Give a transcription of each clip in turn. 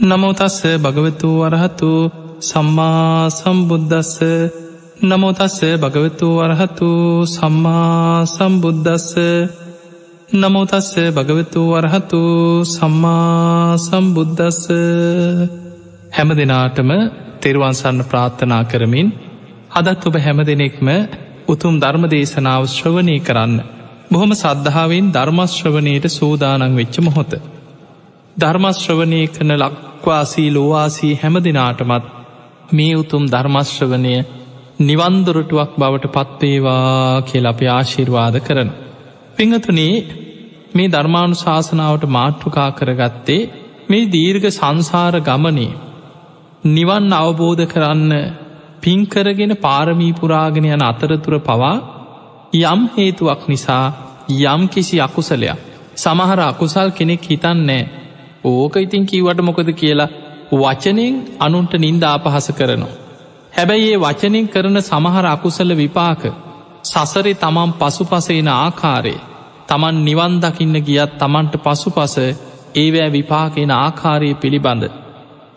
නමෝතස්ස භගවතු වරහතු සම්මා සම්බුද්ධස්ස නමෝතස්ස භගවතු වරහතු සම්මා සම්බුද්ධස්ස නමෝතස්ස භගවතු වරහතු සම්මා සම්බුද්ධස්ස හැම දෙනාටම තෙරුවන්සන්න ප්‍රාර්ථනා කරමින් අදත් ඔබ හැම දෙනෙක්ම උතුම් ධර්ම දේශනාව ශ්‍රවණය කරන්න. බොහොම සද්ධාවෙන් ධර්මශ්‍රවනයට සූදානං වෙච්ච මොහොත. ධර්මශ්‍රවනය කන ලක්වාසී ලෝවාසී හැම දෙනාටමත් මේ උතුම් ධර්මශ්‍රවනය නිවන්දොරටුවක් බවට පත්වේවා කියල අප ආශිර්වාද කරන. පිංහතුනේ මේ ධර්මාණු ශාසනාවට මාට්ටුකා කරගත්තේ මේ දීර්ඝ සංසාර ගමනේ නිවන් අවබෝධ කරන්න පින්කරගෙන පාරමීපුරාගෙන යන අතරතුර පවා යම් හේතුවක් නිසා යම් කිසි අකුසලයක් සමහර අකුසල් කෙනෙක් හිතන්නේ ඕක ඉතින් කීවට මොකද කියලා වචනෙන් අනුන්ට නින්ද අපහස කරනවා. හැබැයි ඒ වචනෙන් කරන සමහර අකුසල විපාක සසරේ තමන් පසු පසෙන ආකාරයේ තමන් නිවන් දකින්න ගියත් තමන්ට පසු පස ඒවෑ විපාකෙන ආකාරය පිළිබඳ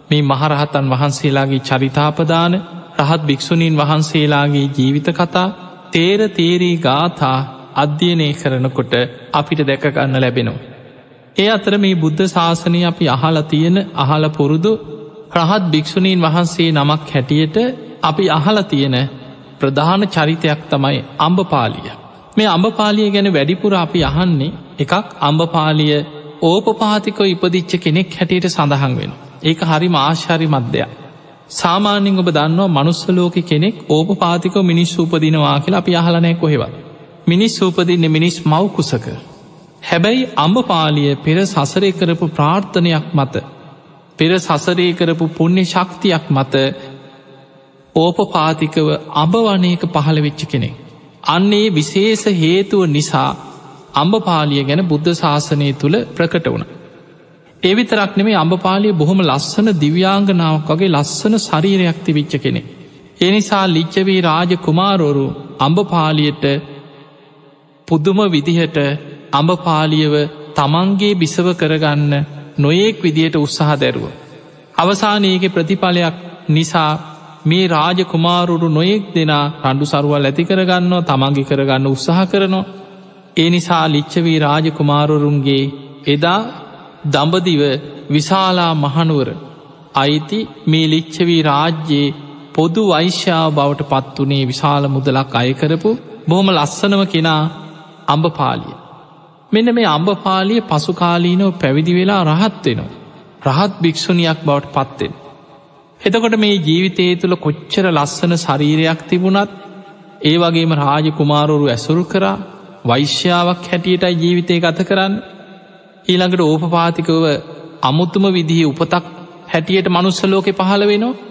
මේ මහරහතන් වහන්සේලාගේ චරිතාපදාන රහත් භික්‍ෂුණීන් වහන්සේලාගේ ජීවිත කතා තේර තේරී ගාථා අධ්‍යයනය කරනකොට අපිට දැකගන්න ලැබෙනවා. ඒ අතර මේ බුද්ධ ශාසනය අපි අහල තියෙන අහල පුරුදු රහත් භික්‍ෂුණීන් වහන්සේ නමක් හැටියට අපි අහල තියෙන ප්‍රධාන චරිතයක් තමයි අම්බපාලිය. මේ අම්බපාලිය ගැන වැඩිපුර අපි අහන්නේ එකක් අම්බපාලිය ඕපපාතිකව ඉපදිච්ච කෙනෙක් හැටියට සඳහන් වෙන. ඒක හරි මාශ්හරි මධ්‍යයක්. සාමාන්‍යෙන් ඔබ දන්නවා මනුස්සලෝක කෙනෙක් ඕපපාතිකව මිනිස් සූපදිනවා කියලා අපි අහලනෑ කොහෙවත්. මිනිස් සූපදින්න මිනිස් මවකුසක හැබැයි අම්බපාලිය පෙර සසරය කරපු ප්‍රාර්ථනයක් මත පෙර සසරය කරපු පුුණ්‍ය ශක්තියක් මත ඕපපාතිකව අඹවනයක පහළ වෙච්ච කෙනෙක්. අන්නේ විශේෂ හේතුව නිසා අම්බපාලිය ගැන බුද්ධ ශාසනය තුළ ප්‍රකට වුණ. එවිතරක් නෙමේ අම්බපාලිය බොහොම ලස්සන දිව්‍යාංගනාවක් වගේ ලස්සන ශරීරයක්ති විච්ච කෙනෙ. එනිසා ලිච්චවී රාජ කුමාරෝරු අම්බපාලියට පුදුම විදිහට අඹපාලියව තමන්ගේ බිසව කරගන්න නොයෙක් විදියට උත්සාහ දැරුව. අවසානයගේ ප්‍රතිඵලයක් නිසා මේ රාජ කුමාරුරු නොයෙක් දෙනා රණ්ඩු සරුවල් ඇති කරගන්නවා තමන්ගි කරගන්න උත්සාහ කරනවා. ඒ නිසා ලිච්චවී රාජ කුමාරුරුන්ගේ එදා දඹදිව විශාලා මහනුවර අයිති මේ ලිච්චවී රාජ්‍යයේ පොදු වෛශ්‍යාව බවට පත් වනේ විශාල මුදලක් අයකරපු බොහොම ලස්සනව කෙනා අම්ඹපාලිය. මෙන්න මේ අම්බපාලිය පසුකාලීනව පැවිදි වෙලා රහත් වෙනවා. රහත් භික්‍ෂුණයක් බවට පත්වෙන්. එතකොට මේ ජීවිතය තුළ කොච්චර ලස්සන ශරීරයක් තිබුණත් ඒ වගේම රාජ කුමාරුරු ඇසුරු කරා වෛශ්‍යාවක් හැටියටයි ජීවිතය ගත කරන්න ඊළඟට ඕපපාතිකව අමුතුම විදිහ උපතක් හැටියට මනුස්සලෝකෙ පහළ වෙනවා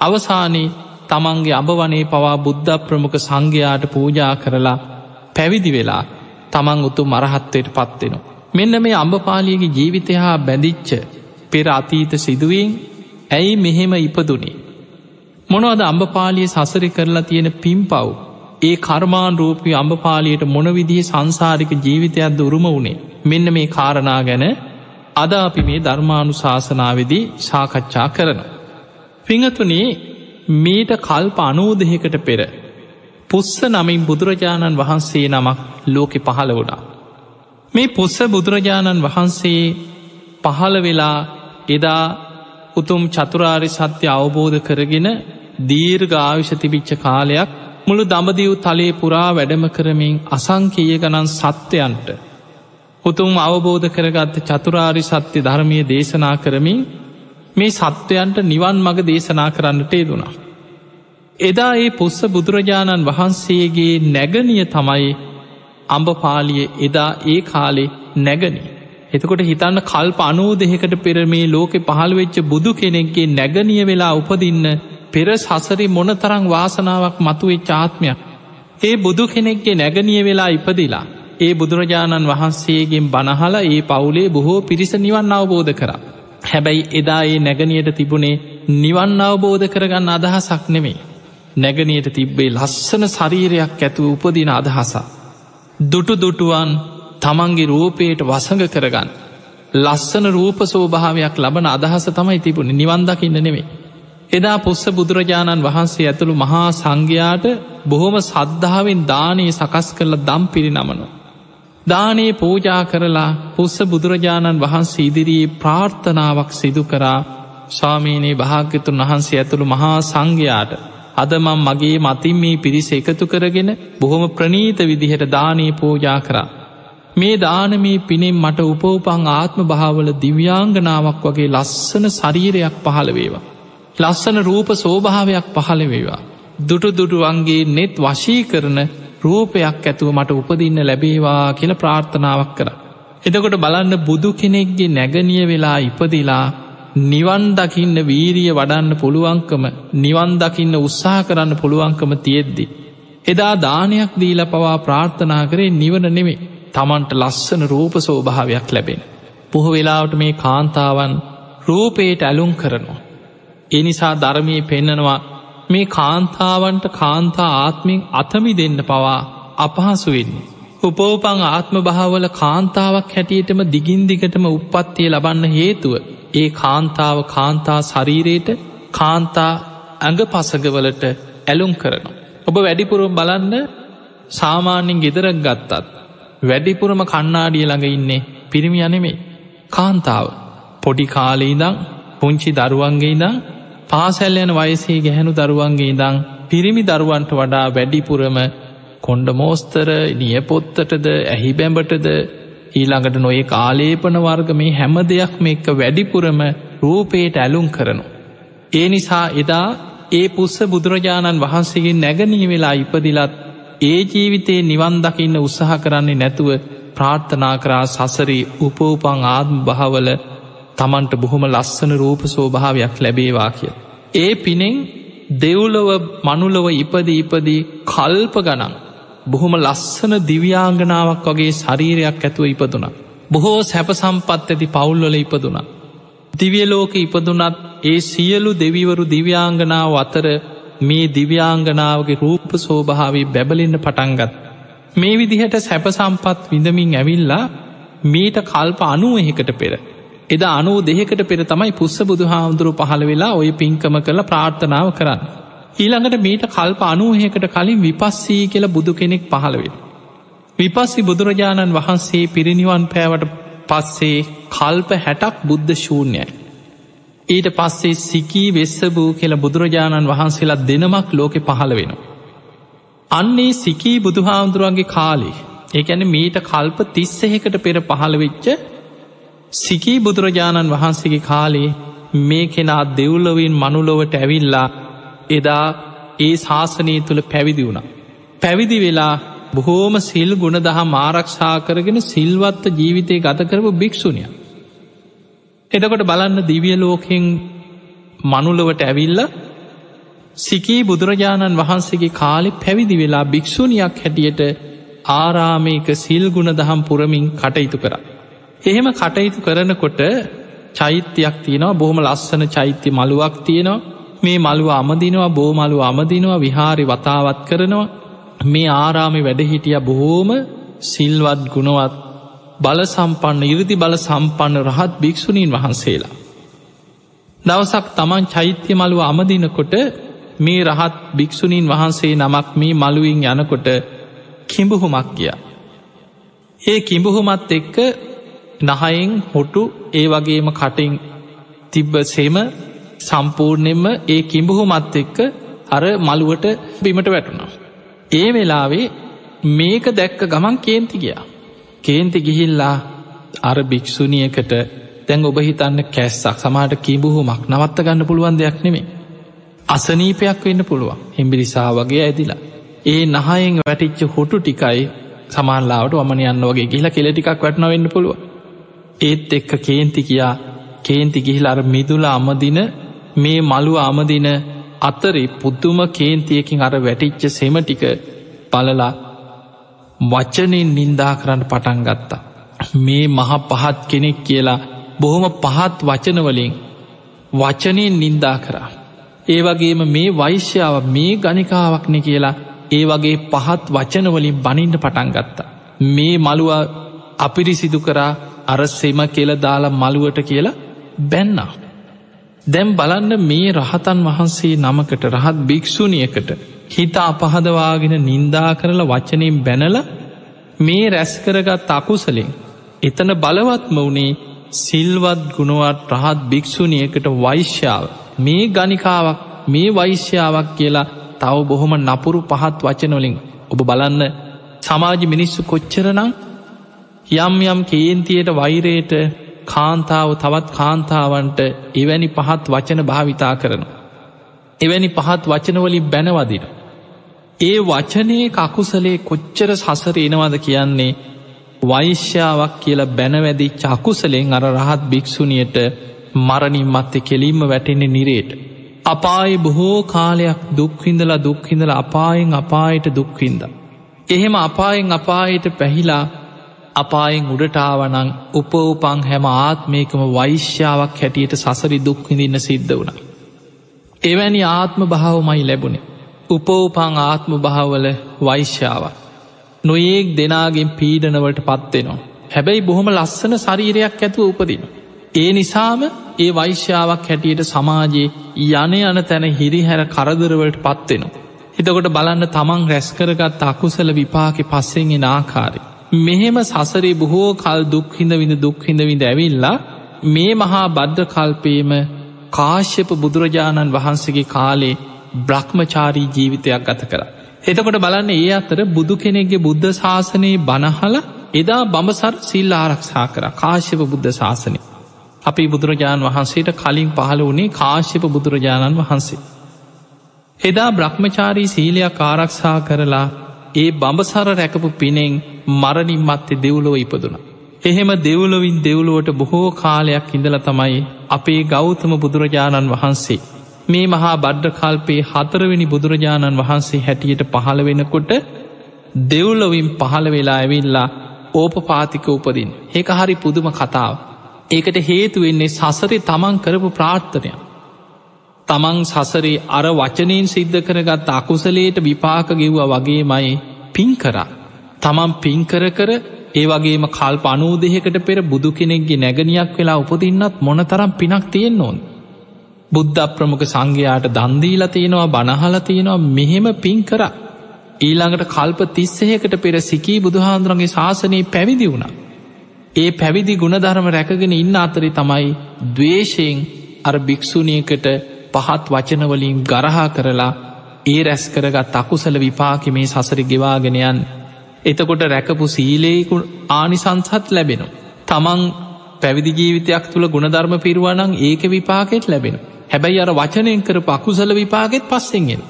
අවසානයේ තමන්ගේ අභවනේ පවා බුද්ධ ප්‍රමුඛ සංඝයාට පූජා කරලා පැවිදි වෙලා තමන් උතු මරහත්වයට පත්වෙනවා. මෙන්න මේ අම්ඹපාලියගේ ජීවිතය හා බැඳිච්ච පෙර අතීත සිදුවීන් ඇයි මෙහෙම ඉපදුනේ. මොනවද අම්ඹපාලිය සසරි කරලා තියෙන පින් පව් ඒ කර්මාන් රූපී අම්ඹපාලියට මොනවිදිහ සංසාරික ජීවිතයක් දුරුම වුණේ මෙන්න මේ කාරණා ගැන අද අපි මේ ධර්මානු ශාසනාවදී සාකච්ඡා කරන. පිංහතුනේ මීට කල්ප අනූදහකට පෙර පුස්ස නමින් බුදුරජාණන් වහන්සේ නමක් ලෝකෙ පහළ වුණා. මේ පුස්ස බුදුරජාණන් වහන්සේ පහළ වෙලා එදා උතුම් චතුරාරි සත්‍ය අවබෝධ කරගෙන දීර්ඝ ආවිෂ තිබිච්ච කාලයක් මුළු දඹදිව් තලේ පුරා වැඩම කරමින් අසංකීය ගණන් සත්‍යයන්ට උතුම් අවබෝධ කරගත්ත චතුරාරි සත්‍ය ධර්මය දේශනා කරමින් මේ සත්වයන්ට නිවන් මඟ දේශනා කරන්නට යෙදුණා. එදා ඒ පුස්ස බුදුරජාණන් වහන්සේගේ නැගනිය තමයි අම්ඹපාලිය එදා ඒ කාලේ නැගනී. එතකොට හිතන්න කල්ප අනූ දෙහෙකට පෙර මේ ලෝකෙ පහළවෙච්ච බුදු කෙනෙක්ගේ නැගනිය වෙලා උපදින්න පෙර සසරි මොන තරං වාසනාවක් මතුවෙච් ආත්මයක්. ඒ බුදු කෙනෙක්ගේ නැගනිය වෙලා ඉපදිලා. ඒ බුදුරජාණන් වහන්සේගෙන් බනහල ඒ පවුලේ බොහෝ පිරිස නිවන් අවබෝධ කර. හැබැයි එදා ඒ නැගනියට තිබුණේ නිවන් අවබෝධ කරගන්න අදහසක් නෙමේ. නැගනයට තිබ්බේ ලස්සන ශරීරයක් ඇතුව උපදින අදහසා. දුටු දුටුවන් තමන්ගේ රූපයට වසඟ කරගන්න. ලස්සන රූප සෝභාවයක් ලබන අදහස තමයි තිබුණ නිවන්දකින්න නෙවේ. එදා පුස්ස බුදුරජාණන් වහන්සේ ඇතුළු මහා සංඝයාට බොහොම සද්ධාවෙන් දානයේ සකස් කරල දම් පිරි නමනු. දානයේ පූජා කරලා පුස්ස බුදුරජාණන් වහන්සේ ඉදිරියේ ප්‍රාර්ථනාවක් සිදු කරා ස්වාමීනයේ භාග්‍යතුන් වහන්සේ ඇතුළු මහා සංඝයාට අදමම් මගේ මතින් මේ පිරිස එකතු කරගෙන බොහොම ප්‍රනීත විදිහට දානී පූජා කරා. මේ දානමී පිනෙන් මට උපෝපං ආත්ම භාවල දිව්‍යාංගනාවක් වගේ ලස්සන ශරීරයක් පහළ වේවා. ලස්සන රූප සෝභාවයක් පහළ වේවා. දුටු දුටුවන්ගේ නෙත් වශී කරන රූපයක් ඇතුව මට උපදින්න ලැබේවා කියල ප්‍රාර්ථනාවක් කර. එතකොට බලන්න බුදු කෙනෙක්ගේ නැගනිය වෙලා ඉපදිලා නිවන් දකින්න වීරිය වඩන්න පුළුවන්කම නිවන් දකින්න උත්සාහ කරන්න පුළුවන්කම තියෙද්දි. එදා දානයක් දීල පවා ප්‍රාර්ථනා කරේ නිවන නෙමේ තමන්ට ලස්සන රූප සෝභාවයක් ලැබෙන. පොහො වෙලාවට මේ කාන්තාවන් රූපයට ඇලුම් කරනවා. එනිසා ධර්මය පෙන්නනවා මේ කාන්තාවන්ට කාන්තා ආත්මෙන් අතමි දෙන්න පවා අපහසු වෙන්නේ. උපෝපං ආත්ම භාවල කාන්තාවක් හැටියටම දිගින් දිගටම උපත්තිය ලබන්න හේතුව ඒ කාන්තාව කාන්තා ශරීරයට කාන්තා ඇඟ පසගවලට ඇලුම් කරනවා. ඔබ වැඩිපුරුම් බලන්න සාමාන්‍යෙන් ගෙදරක් ගත්තත් වැඩිපුරම කන්නාඩිය ළඟ ඉන්නේ පිරිමි අනෙමේ කාන්තාව පොඩි කාලෙඉදං පුංචි දරුවන්ගේ ඉදං පාසැල් යන වයසේ ගැහැනු දරුවන්ගේ ඉදං පිරිමි දරුවන්ට වඩා වැඩිපුරම කොන්්ඩ මෝස්තර නියපොත්තටද ඇහි බැඹටද ඊළඟට නොඒ කාලේපන වර්ග මේ හැම දෙයක් මේක වැඩිපුරම රූපයට ඇලුම් කරනු. ඒ නිසා එදා ඒ පුස්ස බුදුරජාණන් වහන්සේගේ නැගනී වෙලා ඉපදිලත් ඒ ජීවිතයේ නිවන් දකින්න උත්සාහ කරන්නේ නැතුව ප්‍රාර්ථනා කරා සසරී උපෝපං ආත්ම භාවල තමන්ට බොහොම ලස්සන රූප සෝභාවයක් ලැබේවා කිය. ඒ පිනෙන් දෙව්ලොව මනුලොව ඉපද ඉපදී කල්ප ගනන් බොහොම ලස්සන දිව්‍යාංගනාවක් වගේ ශරීරයක් ඇතුව ඉපදුන. බොහෝ සැප සම්පත් ඇති පවුල්වල ඉපදුනා. දිවියලෝක ඉපදුනත් ඒ සියලු දෙවිවරු දිව්‍යාංගනාව අතර මේ දිව්‍යාංගනාවගේ රූප සෝභාවී බැබලෙන්න පටන්ගත්. මේ විදිහට සැප සම්පත් විඳමින් ඇවිල්ලා මීට කල්ප අනුව එහෙකට පෙර. එද අනු දෙහෙකට පෙර තමයි පුස්ස බුදු හාමුදුරු පහළ වෙලා ඔය පින්කම කරලා ප්‍රාර්ථනාව කරන්න. ඊළඟට මීට කල්ප අනුවහකට කලින් විපස්සී කියල බුදු කෙනෙක් පහළවෙන. විපස්සි බුදුරජාණන් වහන්සේ පිරිනිවන් පෑවට පස්සේ කල්ප හැටක් බුද්ධ ශූන්‍යයි. ඊට පස්සේ සිකී වෙස්ස වූ කියල බුදුරජාණන් වහන්සේලා දෙනමක් ලෝකෙ පහළ වෙන. අන්නේ සිකී බුදුහාමුදුරුවන්ගේ කාලේ ඒඇන මීට කල්ප තිස්සහෙකට පෙර පහළවෙච්ච සිකී බුදුරජාණන් වහන්සේගේ කාලේ මේ කෙනා දෙව්ලොවින් මනුලොවට ඇවිල්ලා එදා ඒ ශාසනය තුළ පැවිදි වුණ. පැවිදි වෙලා බොහෝම සිල් ගුණ දහ මාරක්ෂා කරගෙන සිල්වත්ත ජීවිතය ගත කරපු භික්‍ෂුණිය. එදකොට බලන්න දිවිය ලෝකෙන් මනුලොවට ඇවිල්ල සිකී බුදුරජාණන් වහන්සේගේ කාලෙ පැවිදි වෙලා භික්‍ෂුණයක් හැටියට ආරාමයක සිල් ගුණ දහම් පුරමින් කටයුතු කර. එහෙම කටයුතු කරනකොට චෛත්‍යයක් තියෙනවා බොහොම ලස්සන චෛත්‍ය මළුවක් තියෙනවා මේ මළුව අමදිනවා බෝමළුව අමදිනවා විහාරි වතාවත් කරනවා මේ ආරාමි වැඩහිටිය බොහෝම සිල්වත් ගුණවත් බල සම්පන්න ඉරදි බල සම්පන්න රහත් භික්‍ෂුණීන් වහන්සේලා. දවසක් තමන් චෛත්‍ය මළුව අමදිනකොට මේ රහත් භික්‍ෂුණීන් වහන්සේ නමක් මේ මළුවින් යනකොට කිඹුහුමක් ගිය. ඒ කිඹුහුමත් එක්ක නහයෙන් හොටු ඒ වගේම කටින් තිබ්බ සෙම සම්පූර්ණයෙන්ම ඒ කිඹුහුමත් එක්ක අර මළුවට බිමට වැටුණා. ඒ වෙලාවේ මේක දැක්ක ගමන් කේන්ති ගියා. කේන්ති ගිහිල්ලා අර භික්‍ෂුණියකට තැන් ඔබ හිතන්න කැස්සක් සමාට කිඹුහුමක් නවත්ත ගන්න පුළුවන් දෙයක් නෙමේ. අසනීපයක් වෙන්න පුළුවන් හිම්බිරිසා වගේ ඇදිලා. ඒ නහයෙන් වැටිච්ච හොටු ටිකයි සමාල්ලාවට වමන යන්න වගේ ගිහිලා කෙලටිකක් වැටන වෙන්න පුළුව. ඒත් එක්ක කේන්ති කියා කේන්ති ගිහිල අර මිදුල අමදින මේ මළුව අමදින අතරි පුද්දුම කේන්තියකින් අර වැටිච්ච සෙමටික පලලා වච්චනෙන් නින්දා කරන්න පටන් ගත්තා. මේ මහ පහත් කෙනෙක් කියලා බොහොම පහත් වචනවලින් වචනයෙන් නින්දා කරා. ඒ වගේම මේ වෛශ්‍යාව මේ ගනිකාවක්න කියලා ඒ වගේ පහත් වචනවලින් බනින්ට පටන් ගත්තා. මේ මළුව අපිරිසිදු කරා අර සෙම කියල දාලා මළුවට කියලා බැන්නා. දැම් බලන්න මේ රහතන් වහන්සේ නමකට රහත් භික්‍ෂූණියකට හිත අපහදවාගෙන නින්දා කරලා වචනයෙන් බැනල මේ රැස්කරගත් අකුසලින් එතන බලවත්ම වනේ සිල්වත් ගුණුවත් රහත් භික්‍ෂුණියකට වෛශ්‍යාව. මේ ගනිකාවක් මේ වෛශ්‍යාවක් කියලා තව බොහොම නපුරු පහත් වචනොලින් ඔබ බලන්න සමාජ මිනිස්සු කොච්චරනං යම් යම් කේන්තියට වෛරයට කාන්තාව තවත් කාන්තාවන්ට එවැනි පහත් වචන භාවිතා කරන. එවැනි පහත් වචනවලින් බැනවදින. ඒ වචනයේ කකුසලේ කොච්චර සසර එනවද කියන්නේ වෛශ්‍යාවක් කියලා බැනවැදි චකුසලෙන් අර රහත් භික්‍ෂුණියට මරණින් මත්තේ කෙලින්ම වැටෙන්නේ නිරේට. අපායි බොහෝ කාලයක් දුක්හිඳලා දුක්හිඳල අපායෙන් අපායට දුක්හින්ද. එහෙම අපායෙන් අපායට පැහිලා අපායෙන් උඩටාවනං උපවපං හැම ආත්මයකම වෛශ්‍යාවක් හැටියට සසරි දුක්විඳන්න සිද්ධ වුණ. එවැනි ආත්ම භාවමයි ලැබුණේ. උපෝපං ආත්ම භාවල වෛශ්‍යාවක්. නොඒක් දෙනාගෙන් පීඩනවලට පත්වෙනවා. හැබැයි බොහොම ලස්සන ශරීරයක් ඇතුව උපදින. ඒ නිසාම ඒ වෛශ්‍යාවක් හැටියට සමාජයේ යන යන තැන හිරිහැර කරදරවලට පත්වෙනවා. එතකොට බලන්න තමන් රැස්කරගත් අකුසල විපාකි පස්සෙන්ෙන් ආකාරය. මෙහෙම සසරේ බොහෝ කල් දුක්හිඳ විඳ දුක්හිඳ විඳ ඇවිල්ලා මේ මහා බද්ධ කල්පේම කාශ්‍යප බුදුරජාණන් වහන්සේගේ කාලේ බ්‍රහ්මචාරී ජීවිතයක් ගත කර. එතකොට බලන්න ඒ අතර බුදු කෙනෙක්ගේ බුද්ධ ශාසනයේ බනහල එදා බඹසර සිල් ආරක්ෂා කර කාශ්‍යප බුද්ධ ශාසනය. අපි බුදුරජාණන් වහන්සේට කලින් පහළ වනේ කාශ්‍යප බුදුරජාණන් වහන්සේ. එදා බ්‍රහ්මචාරී සීලයක් ආරක්ෂා කරලා ඒ බඹසර රැකපු පිනෙන් මරණින් මත්තේ දෙව්ලොව ඉපදුන. එහෙම දෙව්ලොවින් දෙව්ලුවට බොහෝ කාලයක් ඉඳල තමයි අපේ ගෞතම බුදුරජාණන් වහන්සේ. මේ මහා බඩ්ඩකල්පේ හතරවෙනි බුදුරජාණන් වහන්සේ හැටියට පහළ වෙනකොට දෙව්ලොවින් පහළ වෙලා ඇවිල්ලා ඕපපාතික උපදින් ඒක හරි පුදුම කතාව. ඒකට හේතුවෙන්නේ සසරි තමන් කරපු ප්‍රාර්ථනයක්. තමන් සසරේ අර වචනයෙන් සිද්ධ කරගත් අකුසලේට විපාක ගෙව්වා වගේ මයි පින් කරා. තමන් පින්කර කර ඒ වගේම කල් පනූදෙහකට පෙර බුදු කෙනෙක්ගේ නැගනයක් වෙලා උපදින්නත් මොන තරම් පිනක් තියෙන් ඕන්. බුද්ධ ප්‍රමුඛ සංඝයාට දන්දීල තියෙනවා බණහල තියෙනවා මෙහෙම පින් කර ඊළඟට කල්ප තිස්සහකට පෙර සිකී බුදුහාන්දුරන්ගේ ශාසනයේ පැවිදි වුණ. ඒ පැවිදි ගුණධර්ම රැකගෙන ඉන්න අතරි තමයි දවේශයෙන් අර භික්‍ෂුණයකට පහත් වචනවලින් ගරහා කරලා ඒ රැස් කරගත් අකුසල විපාකි මේ සසරි ගෙවාගෙනයන් එතකොට රැකපු සීලේකු ආනිසංසත් ලැබෙන. තමන් පැවිදි ජීවිතයක් තුළ ගුණධර්ම පිරුවනං ඒක විපාකෙත් ලැබෙන. හැබැයි අර වචනයෙන් කර පකුසල විපාගෙත් පස්සෙන්ගෙන්.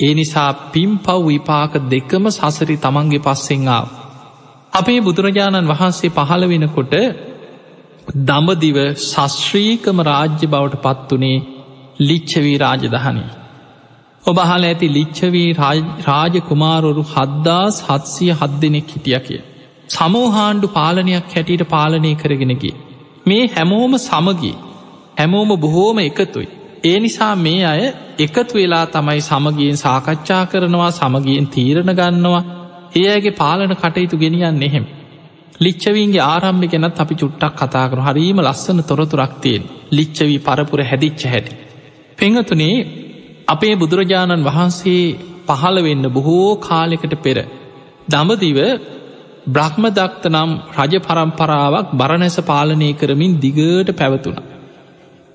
ඒ නිසා පිම් පව් විපාක දෙකම සසරි තමන්ගේ පස්සෙංආාව. අපේ බුදුරජාණන් වහන්සේ පහළ වෙනකොට දඹදිව ශස්ශ්‍රීකම රාජ්‍ය බවට පත්වනේ ලිච්චවී රාජදහනී. ඔබහල ඇති ලිච්චවී රාජ කුමාරොරු හද්දාස් හත්සිය හත් දෙනෙක් හිටිය කිය. සමෝහාණ්ඩු පාලනයක් හැටියට පාලනය කරගෙනකි. මේ හැමෝම සමගී හැමෝම බොහෝම එකතුයි. ඒ නිසා මේ අය එකතු වෙලා තමයි සමගියෙන් සාකච්ඡා කරනවා සමගියෙන් තීරණ ගන්නවා ඒ අයගේ පාලන කටයුතු ගෙනියන්න එහෙම. ලිච්චවීන්ගේ ආරම්භ ගැනත් අපි චුට්ටක් කතා කරු හරීම ලස්සන තොරතුරක්තියෙන් ලිච්චවී පරපුර හැදිච්ච හැටි. පෙංහතුනේ අපේ බුදුරජාණන් වහන්සේ පහළ වෙන්න බොහෝ කාලෙකට පෙර දඹදිව බ්‍රහ්මදක්ත නම් රජ පරම්පරාවක් බරණැස පාලනය කරමින් දිගට පැවතුන.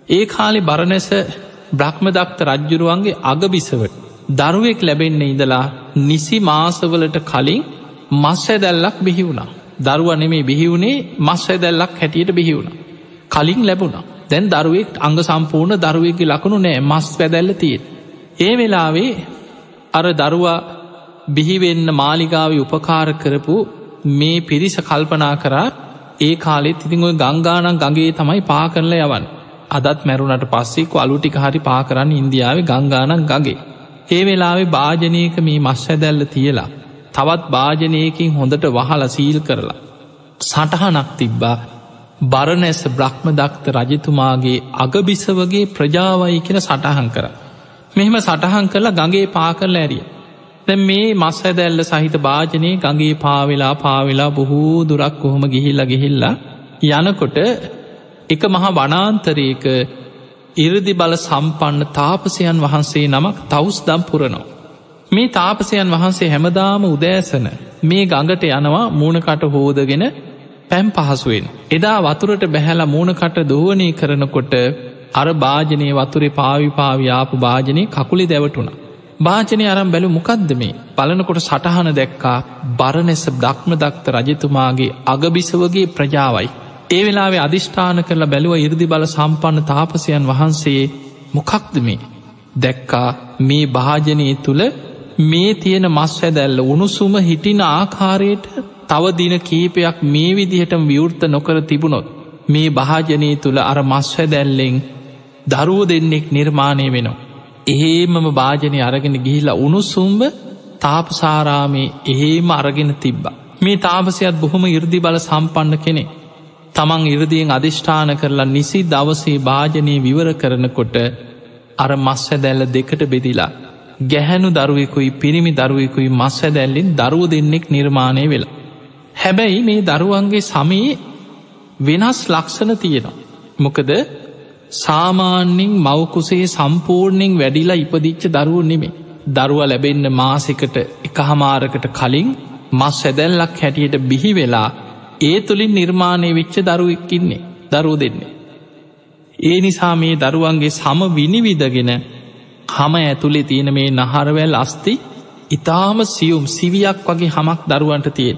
ඒ කාලි බරණැස බ්‍රහ්මදක්ත රජ්ජුරුවන්ගේ අගබිසවට දරුවෙක් ලැබෙන්න ඉඳලා නිසි මාසවලට කලින් මස් ඇදැල්ලක් බිහිවුණා. දරුව නෙමේ බිහිවුණේ මස් ඇදැල්ලක් හැටියට බිහිවුණ. කලින් ලැබුණා දැන් දරුවෙක් අංග සම්පූර්ණ දරුවෙක්ගේ ලකුණු නෑ මස් පැදැල්ල තියෙන. ඒ වෙලාවේ අර දරුවා බිහිවෙන්න මාලිගාව උපකාර කරපු මේ පිරිස කල්පනා කරා ඒ කාලෙත් ඉතිං ඔය ගංගානන් ගගේ තමයි පා කරල යවන් අදත් මැරුණට පස්සෙක් අලුටික හරි පා කරන්න ඉන්දියාව ගංගානන් ගගේ. ඒ වෙලාවේ භාජනයක මේ මස් ඇදැල්ල තියලා තවත් භාජනයකින් හොඳට වහල සීල් කරලා. සටහනක් තිබ්බා බරණැස බ්‍රහ්ම දක්ත රජතුමාගේ අගබිසවගේ ප්‍රජාවයි කියෙන සටහන් කර. මෙහෙම සටහන් කරලා ගගේ පා කරල ඇරිය. දැ මේ මස් ඇදැල්ල සහිත භාජනය ගගේ පාවෙලා පාවෙලා බොහෝ දුරක් කොහොම ගිහිල්ල ගිහිල්ලා යනකොට එක මහා වනාන්තරයක ඉරදි බල සම්පන්න තාපසයන් වහන්සේ නමක් තවස් දම් පුරනවා. මේ තාපසයන් වහන්සේ හැමදාම උදෑසන මේ ගඟට යනවා මූුණකට හෝදගෙන පැම් පහසුවෙන්. එදා වතුරට බැහැල මූුණකට දෝවනය කරනකොට අර භාජනය වතුරේ පාවිපාවියාපු භාජනය කකුලි දැවටුණ. භාජනය අරම් බැලු මොකක්ද මේ බලනකොට සටහන දැක්කා බරණැස දක්ම දක්ත රජතුමාගේ අගබිසවගේ ප්‍රජාවයි. ඒ වෙලාවේ අධිෂ්ඨාන කරලා බැලුව ඉරදි බල සම්පන්න තාපසයන් වහන්සේ මොකක්ද මේ දැක්කා මේ භාජනය තුළ මේ තියෙන මස් හැදැල්ල උණුසුම හිටින ආකාරයට තව දින කීපයක් මේ විදිහටම විවෘත නොකර තිබුණොත් මේ භාජනය තුළ අර මස්වැදැල්ලෙන් දරුව දෙන්නෙක් නිර්මාණය වෙනවා. එහෙමම භාජනය අරගෙන ගිහිලා උණුසුම්බ තාපසාරාමේ එහෙම අරගෙන තිබ්බා. මේ තාපසයත් බොහොම ඉරදි බල සම්පන්න කෙනෙ. තමන් ඉරදියෙන් අධිෂ්ඨාන කරලා නිසි දවසේ භාජනය විවර කරනකොට අර මස්වැදැල්ල දෙකට බෙදිලා. ගැහැනු දරුවෙකුයි පිරිමි දරුවෙකුයි මස්වැදැල්ලින් දරුව දෙන්නෙක් නිර්මාණය වෙලා. හැබැයි මේ දරුවන්ගේ සමයේ වෙනස් ලක්ෂණ තියෙනවා. මොකද සාමාන්‍යෙන් මවකුසේ සම්පූර්ණයෙන් වැඩිලා ඉපදිච්ච දරුව නෙමේ. දරුව ලැබෙන්න මාසකට එක හමාරකට කලින් මස් ඇදැල්ලක් හැටියට බිහි වෙලා ඒ තුළින් නිර්මාණය වෙච්ච දරුවෙක්කින්නේ දරුව දෙන්නේ. ඒ නිසා මේ දරුවන්ගේ සම විනිවිදගෙන හම ඇතුළේ තියෙන මේ නහරවැල් අස්ති ඉතාම සියුම් සිවියක් වගේ හමක් දරුවන්ට තියෙන්.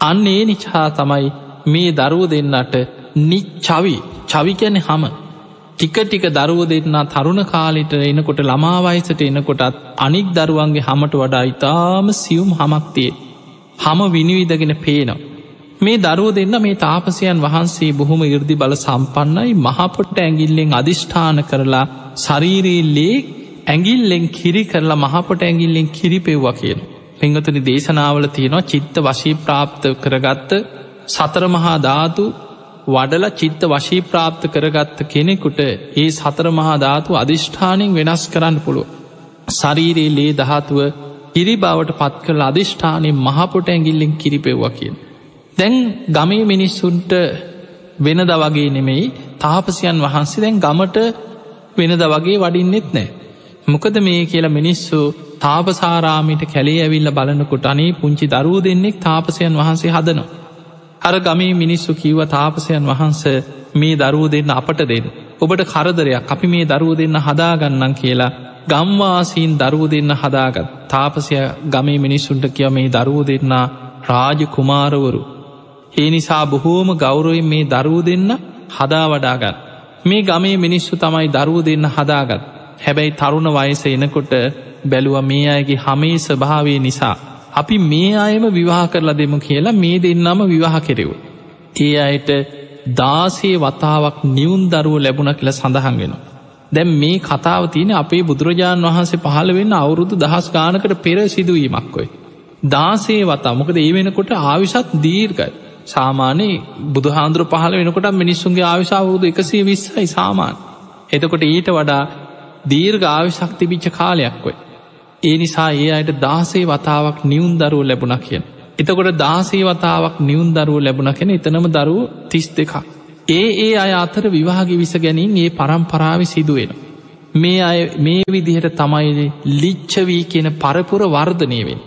අන්න ඒ නිචා තමයි මේ දරුව දෙන්නට නිච්චවි චවිකැන හම ටික ටික දරුව දෙන්නා තරුණ කාලිට එනකොට ළමාවයිසට එනකොටත් අනික් දරුවන්ගේ හමට වඩා ඉතාම සියුම් හමක්තිය හම විනිවිදගෙන පේනවා. මේ දරුව දෙන්න මේ තාපසයන් වහන්සේ බොහොම ඉර්දි බල සම්පන්නයි මහපොට්ට ඇගිල්ලෙන් අධිෂ්ඨාන කරලා ශරීරයේ ඇගිල්ලෙන් කිරි කරලා මහපොට ඇගිල්ලෙන් කිරිපෙව්වා කියන. පිංගතුනි දේශනාවල තියෙනවා චිත්ත වශී ප්‍රාප්ත කරගත්ත සතර මහා ධාතු වඩල චිත්ත වශී ප්‍රාප්ත කරගත්ත කෙනෙකුට ඒ සතර මහා ධාතු අධිෂ්ඨානෙන් වෙනස් කරන්න පුළුව. ශරීරයේ ලේ දහතුව හිරි බවට පත් කරල අධිෂ්ඨානය මහපොට ඇගිල්ලෙන් කිරිපෙව්වා කියෙන්. දැන් ගමේ මිනිස්සුන්ට වෙනද වගේ නෙමෙයි තාපසියන් වහන්සේ දැන් ගමට වෙනද වගේ වඩින්නෙත් නෑ. මොකද මේ කියලා මිනිස්සු තාපසාරාමිට කැලේ ඇවිල්ල බලනකොට අනේ පුංචි දරුව දෙන්නෙක් තාපසයන් වහන්සේ හදනවා. අර ගමේ මිනිස්සු කීව තාපසයන් වහන්ස මේ දරුව දෙන්න අපට දෙන්න. ඔබට කරදරයක් අපි මේ දරුව දෙන්න හදාගන්නම් කියලා ගම්වාසීන් දරුව දෙන්න හදාගත් තාපසය ගමේ මිනිස්සුන්ට කිය මේ දරුව දෙන්නා රාජ කුමාරවරු. ඒ නිසා බොහෝම ගෞරොයින් මේ දරුව දෙන්න හදා වඩාගත්. මේ ගමේ මිනිස්සු තමයි දරුව දෙන්න හදාගත්. හැබැයි තරුණ වයස එනකොට බැලුව මේ අයගේ හමේ ස්භාවය නිසා. අපි මේ අයම විවාහ කරලා දෙමු කියලා මේ දෙන්නම විවාහ කෙරෙව්. ඒ අයට දාසේ වතාවක් නිවුන් දරුව ලැබුණ කියල සඳහන් වෙනවා. දැම් මේ කතාව තියෙන අපේ බුදුරජාණන් වහන්සේ පහළ වෙන්න අවුරුදු දහස් ගානකට පෙර සිදුවීමක්කොයි. දාසේ වතා මොකද ඒ වෙනකොට ආවිශත් දීර්ගයි. සාමානයේ බුදුහාන්දුර පහල වෙනකොට මිනිස්සුන්ගේ ආවිශාවරුදු එකසේ විස්සයි සාමාන්. එතකොට ඊට වඩා දීර්ග ආවිශක් තිබිච්ච කාලයක්කොයි. ඒ නිසා ඒ අයට දාසේ වතාවක් නිවුන් දරුව ලැබුණ කියෙන්. එතකොට දාසේ වතාවක් නිවුන් දරුව ලැබුණ කෙන එතනම දරුව තිස් දෙකක්. ඒ ඒ අය අතර විවාහගි විස ගැනින් ඒ පරම්පරාවි සිදුවෙන. මේ අය මේ විදිහට තමයි ලිච්චවී කියන පරපුර වර්ධනයවෙන්.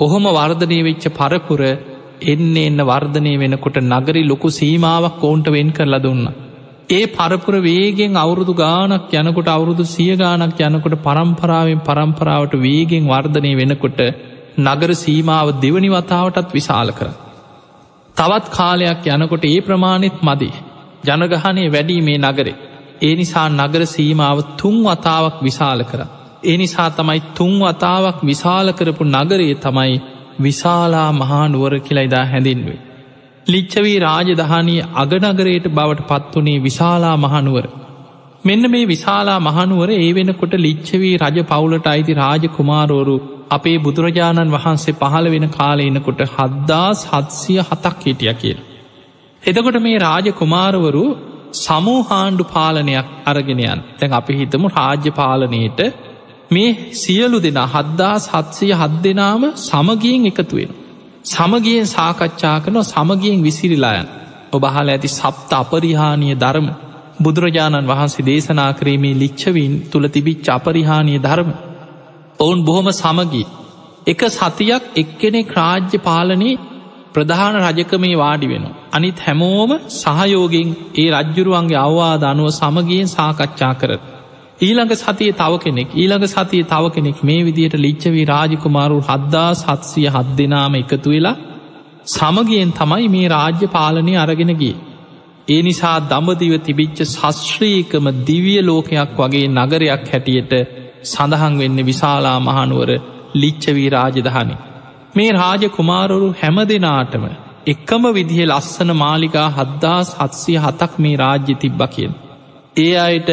ඔහොම වර්ධනය වෙච්ච පරපුර එන්න එන්න වර්ධනය වෙනකොට නගරි ලොකු සීමාවක් ඔවුන්ට වෙන් කරලා දුන්න. ඒ පරපුර වේගෙන් අවුරුදු ගානක් යනකොට අවුරුදු සිය ගානක් යනකොට පරම්පරාවෙන් පරම්පරාවට වේගෙන් වර්ධනය වෙනකොට නගර සීමාව දෙවනි වතාවටත් විශාල කර. තවත් කාලයක් යනකොට ඒ ප්‍රමාණෙත් මදි. ජනගහනය වැඩී මේ නගරේ. ඒ නිසා නගර සීමාව තුන් වතාවක් විශාල කර. ඒ නිසා තමයි තුන් වතාවක් විශාල කරපු නගරයේ තමයි විශාලා මහා නුවර කියලයිදා හැඳින්වේ. ලිච්චවී රාජදහනී අගනගරයට බවට පත්වනේ විශාලා මහනුවර. මෙන්න මේ විශාලා මහනුවර ඒ වෙනකොට ලිච්චවී රජ පවුලට අයිති රාජ කුමාරෝරු අපේ බුදුරජාණන් වහන්සේ පහළ වෙන කාලයනකොට හද්දාස් හත්සිය හතක් හිටිය කියල. එතකොට මේ රාජ කුමාරවරු සමූහාණ්ඩු පාලනයක් අරගෙනයන් තැන් අපි හිතමු රාජ්‍ය පාලනයට මේ සියලු දෙනා හද්දා සත්සය හත් දෙනාම සමගියෙන් එකතුවෙන. සමගියෙන් සාකච්ඡා කනො සමගියෙන් විසිරිලායන් ඔබහල ඇති සප්ත අපරිහානිය ධර්ම බුදුරජාණන් වහන්සේ දේශනා ක්‍රේමේ ලිච්චවීන් තුළ තිබිච්ච අපරිහානිය ධර්ම. ඔවුන් බොහොම සමගී. එක සතියක් එක්කෙනෙ ක්‍රාජ්‍ය පාලනයේ ප්‍රධාන රජකමේ වාඩි වෙන. අනිත් හැමෝම සහයෝගෙන් ඒ රජ්ජුරුවන්ගේ අවවාද අනුව සමගියෙන් සාකච්ඡා කරත්. ඊළඟ සතිය තව කෙනෙක් ඊළඟ සතිය තව කෙනෙක් මේ විදියට ලිච්චවී රාජකුමාරු හද්දා සත්සිය හත් දෙනාම එකතු වෙලා සමගියෙන් තමයි මේ රාජ්‍ය පාලනය අරගෙනගේ. ඒ නිසා දඹදිව තිබිච්ච ශස්ශ්‍රීකම දිවිය ලෝකයක් වගේ නගරයක් හැටියට සඳහන් වෙන්න විශාලා මහනුවර ලිච්චවී රාජධානි. මේ රාජ කුමාරුරු හැම දෙනාටම එක්කම විදිහ ලස්සන මාලිකා හද්දා සත්සිය හතක් මේ රාජ්‍ය තිබ්බ කියෙන්. ඒ අයට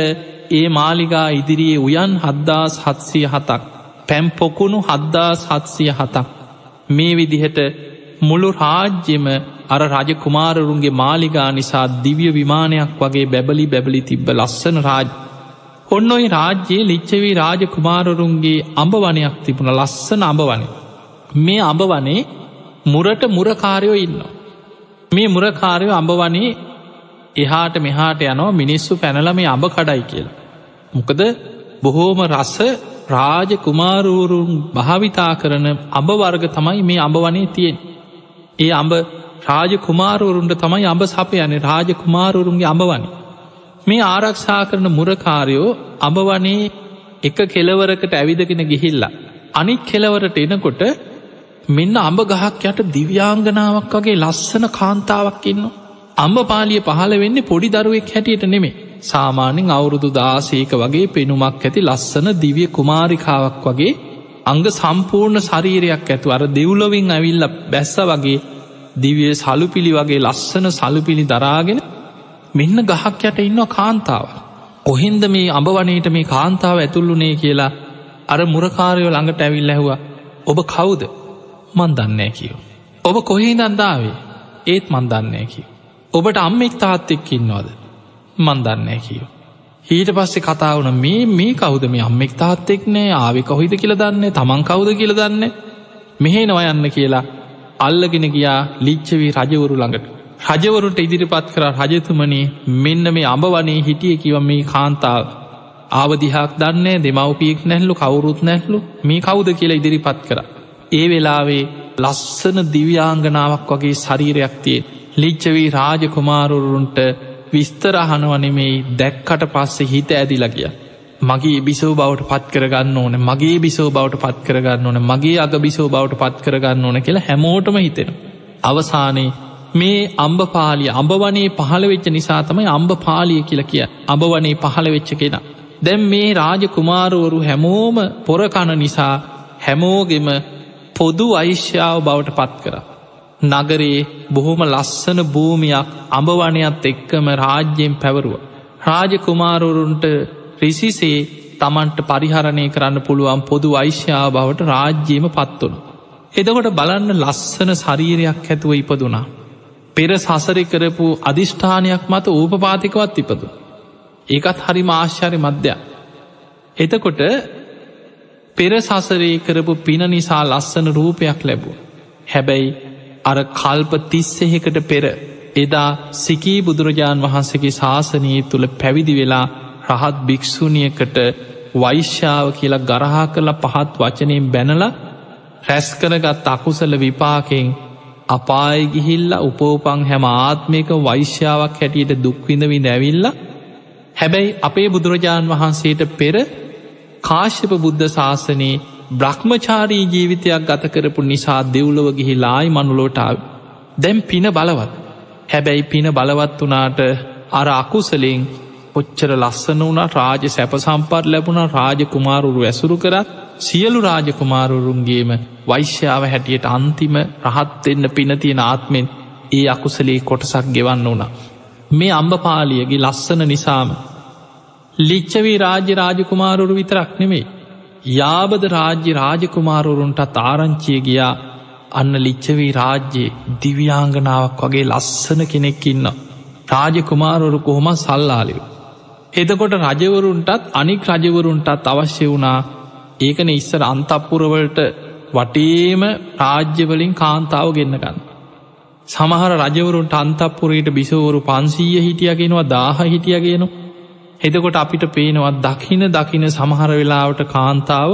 ඒ මාලිගා ඉදිරියේ උයන් හද්දා සත්සිය හතක් පැම් පොකුණු හද්දා සත්සිය හතක්. මේ විදිහට මුළු රාජ්‍යම අර රජ කුමාරරුන්ගේ මාලිගා නිසා දිවිය විමානයක් වගේ බැබලි බැබලි තිබ්බ ලස්සන රාජ්. ඔන්න ඔයි රාජ්‍යයේ ලිච්චවී රාජ කුමාරරුන්ගේ අඹ වනයක් තිබුණ ලස්සන අඹ වනේ මේ අඹ වනේ මුරට මුරකාරයෝ ඉන්න මේ මුරකාරයෝ අඹ වනේ එහාට මෙහාට යනවා මිනිස්සු පැනල මේ අඹ කඩයි කියලා මොකද බොහෝම රස රාජ කුමාරූරුන් භාවිතා කරන අඹ වර්ග තමයි මේ අඹ වනේ තියෙන්. ඒ අඹ රාජ කුමාරවරුන්ට තමයි අඹ සප යන රාජ කුමාරවරුන්ගේ අඹ වනි. මේ ආරක්ෂා කරන මුරකාරයෝ අඹ වනේ එක කෙලවරකට ඇවිදගෙන ගිහිල්ලා. අනික් කෙලවරට එනකොට මෙන්න අඹ ගහක් යට දිව්‍යාංගනාවක් වගේ ලස්සන කාන්තාවක් ඉන්න. අම්ඹ පාලිය පහළ වෙන්නේ පොඩි දරුවෙක් හැටියට නෙමේ සාමාන්‍යෙන් අවුරුදු දාසේක වගේ පෙනුමක් ඇති ලස්සන දිවිය කුමාරිකාවක් වගේ අංග සම්පූර්ණ ශරීරයක් ඇතු අර දෙව්ලොවින් ඇවිල්ල බැස්ස වගේ දිවිය සලුපිලි වගේ ලස්සන සලුපිලි දරාගෙන මෙන්න ගහක් යට ඉන්න කාන්තාව. ඔහින්ද මේ අඹවනයට මේ කාන්තාව ඇතුල්ලුනේ කියලා අර මුරකාරයෝ ළඟට ඇවිල් ඇහවා ඔබ කවුද මන් දන්නෑ කියෝ. ඔබ කොහේ දන්දාවේ ඒත් මන් දන්නෑ කිය. ඔබට අම්මෙක් තාත්තෙක් ඉන්නවාද? මන් දන්නේ කියෝ. ඊට පස්සේ කතාවන මේ මේ කවුද? මේ අම්මෙක් තාත්තෙක් නෑ. ආවෙ කොහිද කියල දන්නේ? තමන් කවුද කියල දන්න? මෙහේ නොව යන්න කියලා අල්ලගෙන ගියා ලිච්චවී රජවරු ළඟට. රජවරුට ඉදිරිපත් කර රජතුමනේ මෙන්න මේ අඹ වනේ හිටිය කිව මේ කාන්තාව. ආවදිහක් දන්නේ දෙමවපියෙක් නැහල්ලු කවුරුත් නැහලු. මේ කවුද කියලා ඉදිරිපත් කර. ඒ වෙලාවේ ලස්සන දිව්‍යාංගනාවක් වගේ ශරීරයක් තියෙන් ලිච්චවී රාජකුමාරුරුන්ට විස්තර අහනවනෙමෙයි දැක්කට පස්සේ හිත ඇදිලා කිය. මගේ බිසෝ බවට පත් කරගන්න ඕන මගේ බිසෝ බවට පත් කරගන්න ඕන මගේ අග බිසෝ බවට පත් කරගන්න ඕන කියලා හැමෝටම හිතෙන. අවසානයේ මේ අම්ඹ පාලිය අඹවනේ පහළ වෙච්ච නිසා තමයි අම්ඹ පාලිය කියලා කිය අඹවනේ පහළ වෙච්ච කෙන. දැම් මේ රාජ කුමාරුවරු හැමෝම පොරකණ නිසා හැමෝගෙම පොදු අයිශ්‍යාව බවට පත් කරා. නගරේ බොහොම ලස්සන භූමියක් අඹවනයත් එක්කම රාජ්‍යයෙන් පැවරුව. රාජකුමාරුරුන්ට රිසිසේ තමන්ට පරිහරණය කරන්න පුළුවන් පොදු වෛශ්‍යාව බවට රාජ්‍යයම පත්වනු. එදකොට බලන්න ලස්සන ශරීරයක් ඇතුව ඉපදුනා. පෙර සසරි කරපු අධිෂ්ඨානයක් මත ඌපපාතිකවත් ඉපදු. ඒකත් හරි මාශ්චරි මධ්‍යයක්. එතකොට පෙර සසරේ කරපු පින නිසා ලස්සන රූපයක් ලැබූ. හැබැයි අර කල්ප තිස්සෙහෙකට පෙර එදා සිකී බුදුරජාණන් වහන්සේගේ ශාසනයේ තුළ පැවිදි වෙලා රහත් භික්‍ෂූණියකට වෛශ්‍යාව කියලා ගරහා කළ පහත් වචනයෙන් බැනල රැස්කරගත් අකුසල විපාකෙන් අපාය ගිහිල්ල උපෝපං හැම ආත්මයක වෛශ්‍යාවක් හැටියට දුක්විඳවි දැවිල්ල හැබැයි අපේ බුදුරජාණන් වහන්සේට පෙර කාශ්‍යප බුද්ධ ශාසනයේ බ්‍රහ්මචාරී ජීවිතයක් ගත කරපු නිසා දෙව්ලව ගිහි ලායි මනුලෝටාව දැම් පින බලවත්. හැබැයි පින බලවත් වනාට අර අකුසලෙන් ඔච්චර ලස්සන වුණ රාජ සැප සම්පත් ලැබුණ රාජකුමාරුරු ඇසුරු කරත් සියලු රාජකුමාරුරුන්ගේම වෛශ්‍යාව හැටියට අන්තිම රහත් එන්න පිනතියෙන ආත්මෙන් ඒ අකුසලේ කොටසක් ගෙවන්න වුණ. මේ අම්බපාලියගේ ලස්සන නිසාම ලිච්චවී රාජ්‍ය රාජකුමාරුරු විතරක් නෙමේ යාබද රාජ්‍ය රාජකුමාරුරුන්ටත් ආරංචිය ගියා අන්න ලිච්චවී රාජ්‍යයේ දිව්‍යාංගනාවක් වගේ ලස්සන කෙනෙක්කින්න. රාජකුමාරුරු කොහොම සල්ලාලිව. එතකොට රජවරුන්ටත් අනික් රජවරුන්ටත් අවශ්‍ය වුණා ඒකන ඉස්සර අන්තපුරවලට වටේම රාජ්‍යවලින් කාන්තාව ගෙන්න්නගන්න. සමහර රජවරුන්ට අන්තපුරයට බිසවරු පන්සීය හිටියගෙනවා දාහ හිටියගෙන එදකොට අපිට පේනවා දකින දකින සමහර වෙලාවට කාන්තාව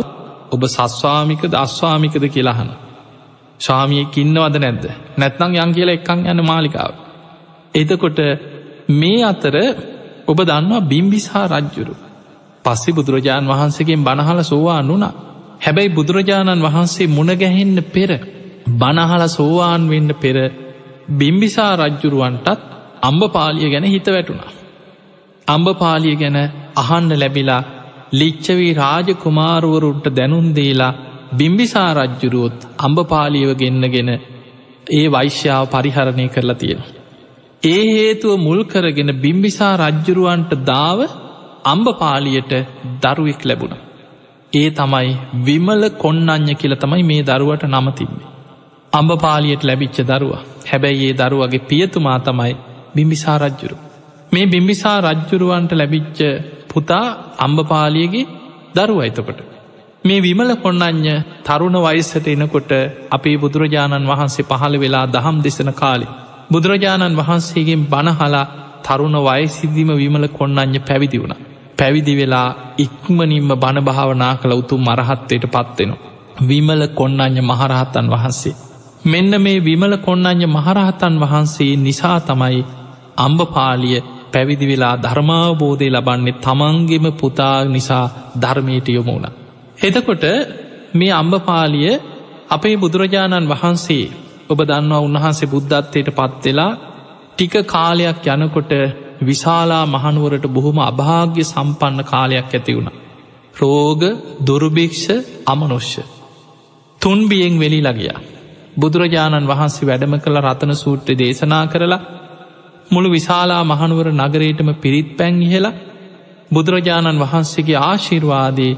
ඔබ සස්වාමික දස්වාමිකද කියලාහන. ශාමියෙක් ඉන්නවද නැද්ද නැත්නම් යන් කියලා එක්කං යන මාලිකාව. එතකොට මේ අතර ඔබ දන්නවා බිම්බිසා රජ්ජුරු. පස්සෙ බුදුරජාණන් වහන්සේගෙන් බණහල සෝවාන් වුණා. හැබැයි බුදුරජාණන් වහන්සේ මුණගැහෙන්න පෙර බණහල සෝවාන් වෙන්න පෙර බිම්බිසා රජ්ජුරුවන්ටත් අම්බපාලිය ගැන හිත වැටුණා. අම්බපාලිය ගැන අහන්න ලැබිලා ලිච්චවී රාජකුමාරුවරුන්ට දැනුම් දීලා බිම්බිසා රජ්ජුරුවොත් අම්බපාලියව ගෙන්න්නගෙන ඒ වෛශ්‍යාව පරිහරණය කරලා තියෙන. ඒ හේතුව මුල් කරගෙන බිම්බිසා රජ්ජුරුවන්ට දාව අම්බපාලියට දරුවෙක් ලැබුණ. ඒ තමයි විමල කොන්නඥ කියල තමයි මේ දරුවට නමතින්නේ. අම්බපාලියට ලැබිච්ච දරුව හැබැයි ඒ දරුවගේ පියතුමා තමයි බිම්බිසා රජ්ජුරු. මේ බිම්බිසා රජ්ජුරුවන්ට ලැබිච්ච පුතා අම්බපාලියගේ දරුව එතකොට. මේ විමල කොන්නඥ තරුණ වයිස්සට එනකොට අපේ බුදුරජාණන් වහන්සේ පහළ වෙලා දහම් දෙසන කාලි. බුදුරජාණන් වහන්සේගෙන් බණහලා තරුණ වයසිදිම විමල කොන්නඥ පැවිදි වුණ. පැවිදි වෙලා ඉක්මනින්ම බණ භාවනා කළ උතුම් මරහත්වයට පත්වෙනවා. විමල කොන්නඥ මහරහත්තන් වහන්සේ. මෙන්න මේ විමල කොන්නඥ මහරහතන් වහන්සේ නිසා තමයි අම්බපාලිය පැවිදි වෙලා ධර්මාවබෝධය ලබන්නේ තමන්ගෙම පුතා නිසා ධර්මයට යොමුණ. එතකොට මේ අම්බපාලිය අපේ බුදුරජාණන් වහන්සේ ඔබ දන්නවා උන්වහන්සේ බුද්ධත්වයට පත්වෙලා ටික කාලයක් යනකොට විශාලා මහනුවරට බොහොම අභාග්‍ය සම්පන්න කාලයක් ඇති වුණ. රෝග දුරුභික්ෂ අමනුෂ්‍ය. තුන්බියෙන් වෙලි ලගියා. බුදුරජාණන් වහන්සේ වැඩම කළ රතන සූට්‍ර දේශනා කරලා මුළු විශාලා මහනුවර නගරේටම පිරිත් පැන් ඉහෙලා බුදුරජාණන් වහන්සේගේ ආශිර්වාදයේ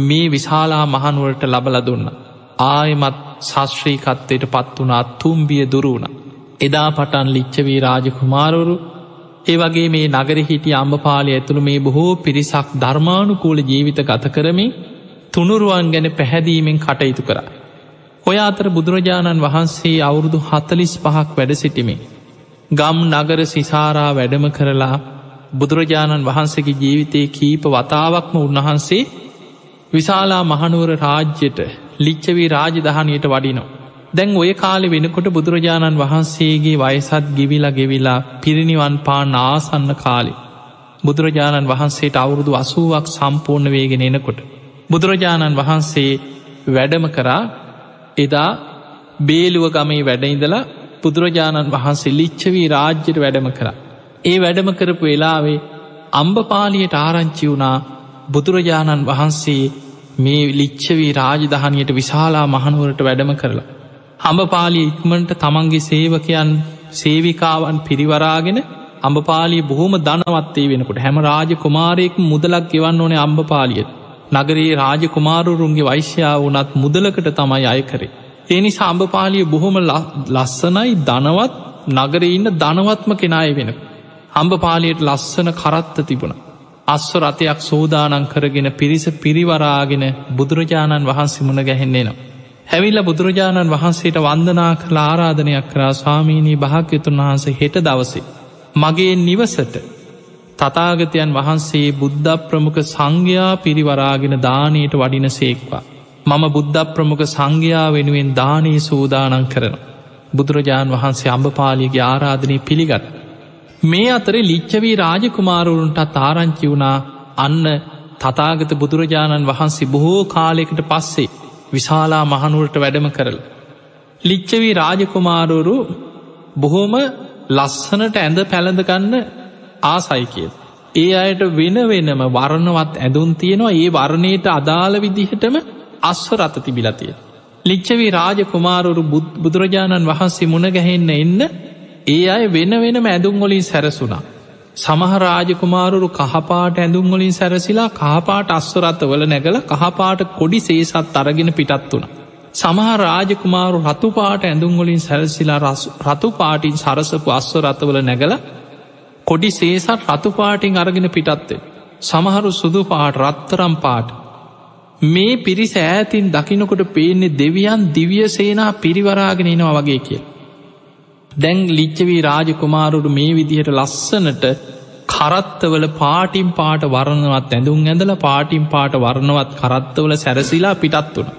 මේ විශාලා මහනුවරට ලබල දුන්න. ආයමත් ශශ්‍රීකත්වයට පත් වනා තුම්බිය දුරුණ. එදා පටන් ලිච්චවී රාජකුමාරවරු ඒ වගේ මේ නගර හිටිය අම්මපාලය ඇතුළු මේ බොහෝ පිරිසක් ධර්මානුකූල ජීවිත ගත කරමින් තුනුරුවන් ගැන පැහැදීමෙන් කටයුතු කර. ඔය අතර බුදුරජාණන් වහන්සේ අවුරුදු හතලිස් පහක් වැඩ සිටිමේ. ගම් නගර සිසාරා වැඩම කරලා බුදුරජාණන් වහන්සේගේ ජීවිතයේ කීප වතාවක්ම උන්වහන්සේ විශාලා මහනුවර රාජ්‍යයට ලිච්චවී රාජධානයට වඩිනෝ. දැන් ඔය කාලෙ වෙනකොට බුදුරජාණන් වහන්සේගේ වයසත් ගිවිලා ගෙවිලා පිරිනිවන් පා නාසන්න කාලි. බුදුරජාණන් වහන්සේට අවුරුදු අසුවක් සම්පූර්ණ වේගෙන එනකොට. බුදුරජාණන් වහන්සේ වැඩම කරා එදා බේලුව ගමේ වැඩඉඳලා බුදුරජාණන් වහන්සේ ලිච්චවී රාජ්‍යයට වැඩම කර. ඒ වැඩම කරපු වෙලාවේ අම්බපාලියට ආරංචි වුණා බුදුරජාණන් වහන්සේ මේ ලිච්චවී රාජධානයට විශාලා මහනුවරට වැඩම කරලා. අඹපාලිය ඉක්මට තමන්ගේ සේවකයන් සේවිකාවන් පිරිවරාගෙන අඹපාලිය බොහොම ධනවත්තේ වෙනකොට හැම රාජ කුමාරයෙක් මුදලක් ගෙවන්න ඕනේ අම්ඹපාලියට නගරයේ රාජ කුමාරුරුන්ගේ වෛශ්‍යාව වනත් මුදලකට තමයි අය කරේ. ඒනි සම්භපාලිය බොහොම ලස්සනයි ධනවත් නගර ඉන්න ධනවත්ම කෙනාය වෙන. හම්බපාලියට ලස්සන කරත්ත තිබුණ. අස්ව රථයක් සෝදානන් කරගෙන පිරිස පිරිවරාගෙන බුදුරජාණන් වහන්සේ මුණ ගැහෙන්නේනවා. හැවිල්ල බුදුරජාණන් වහන්සේට වන්දනා කළ ආරාධනයක් කරා ස්වාමීණී භාග්‍යතුන් වහන්සේ හෙට දවසේ. මගේ නිවසට තතාගතයන් වහන්සේ බුද්ධ ප්‍රමුඛ සංඝයා පිරිවරාගෙන දානයට වඩින සේක්වා. මම බුද්ධ ප්‍රමුඛ සංඝයා වෙනුවෙන් දානී සූදානන් කරන. බුදුරජාණන් වහන්සේ අම්භපාලියගේ ආරාධනය පිළිගත්. මේ අතරේ ලිච්චවී රාජකුමාරුවරුන්ට තාරංචි වුණා අන්න තතාගත බුදුරජාණන් වහන්සේ බොහෝ කාලෙකට පස්සේ විශාලා මහනුවරට වැඩම කරල. ලිච්චවී රාජකුමාරුවරු බොහෝම ලස්සනට ඇඳ පැළඳගන්න ආසයි කියල්. ඒ අයට වෙන වෙනම වරණවත් ඇඳුන් තියෙනවා ඒ වරණයට අදාළ විදිහටම අස්ව රත තිබිලතිය. ලිච්චවී රාජකුමාරුරු බුදුරජාණන් වහන්සේ මුණගැහෙන්න එන්න ඒ අය වෙන වෙනම ඇඳුම්ගොලින් සැරසුනා. සමහරාජකුමාරුරු කහපාට ඇඳුම්ගොලින් සැරසිලා කහපාට අස්වරත්ත වල නැගල කහපාට කොඩි සේසත් අරගෙන පිටත් වුණ. සමහ රාජකුමාරු රතුපාට ඇඳුම්ගොලින් සැරසිලා රතු පාටින් සරසපු අස්වරත්තවල නැගල කොඩි සේසත් රතුපාටින් අරගෙන පිටත්වේ. සමහරු සුදු පාට රත්තරම් පාට මේ පිරිස ඈතින් දකිනකොට පේන්නේ දෙවියන් දිවිය සේනා පිරිවරාගෙන එනවා වගේ කිය. දැන් ලිච්චවී රාජකුමාරුඩු මේ විදිහට ලස්සනට කරත්තවල පාටිම් පාට වරණවත් ඇඳුම් ඇඳල පාටිම් පාට වරණවත් කරත්තවල සැරසිලා පිටත් වුණ.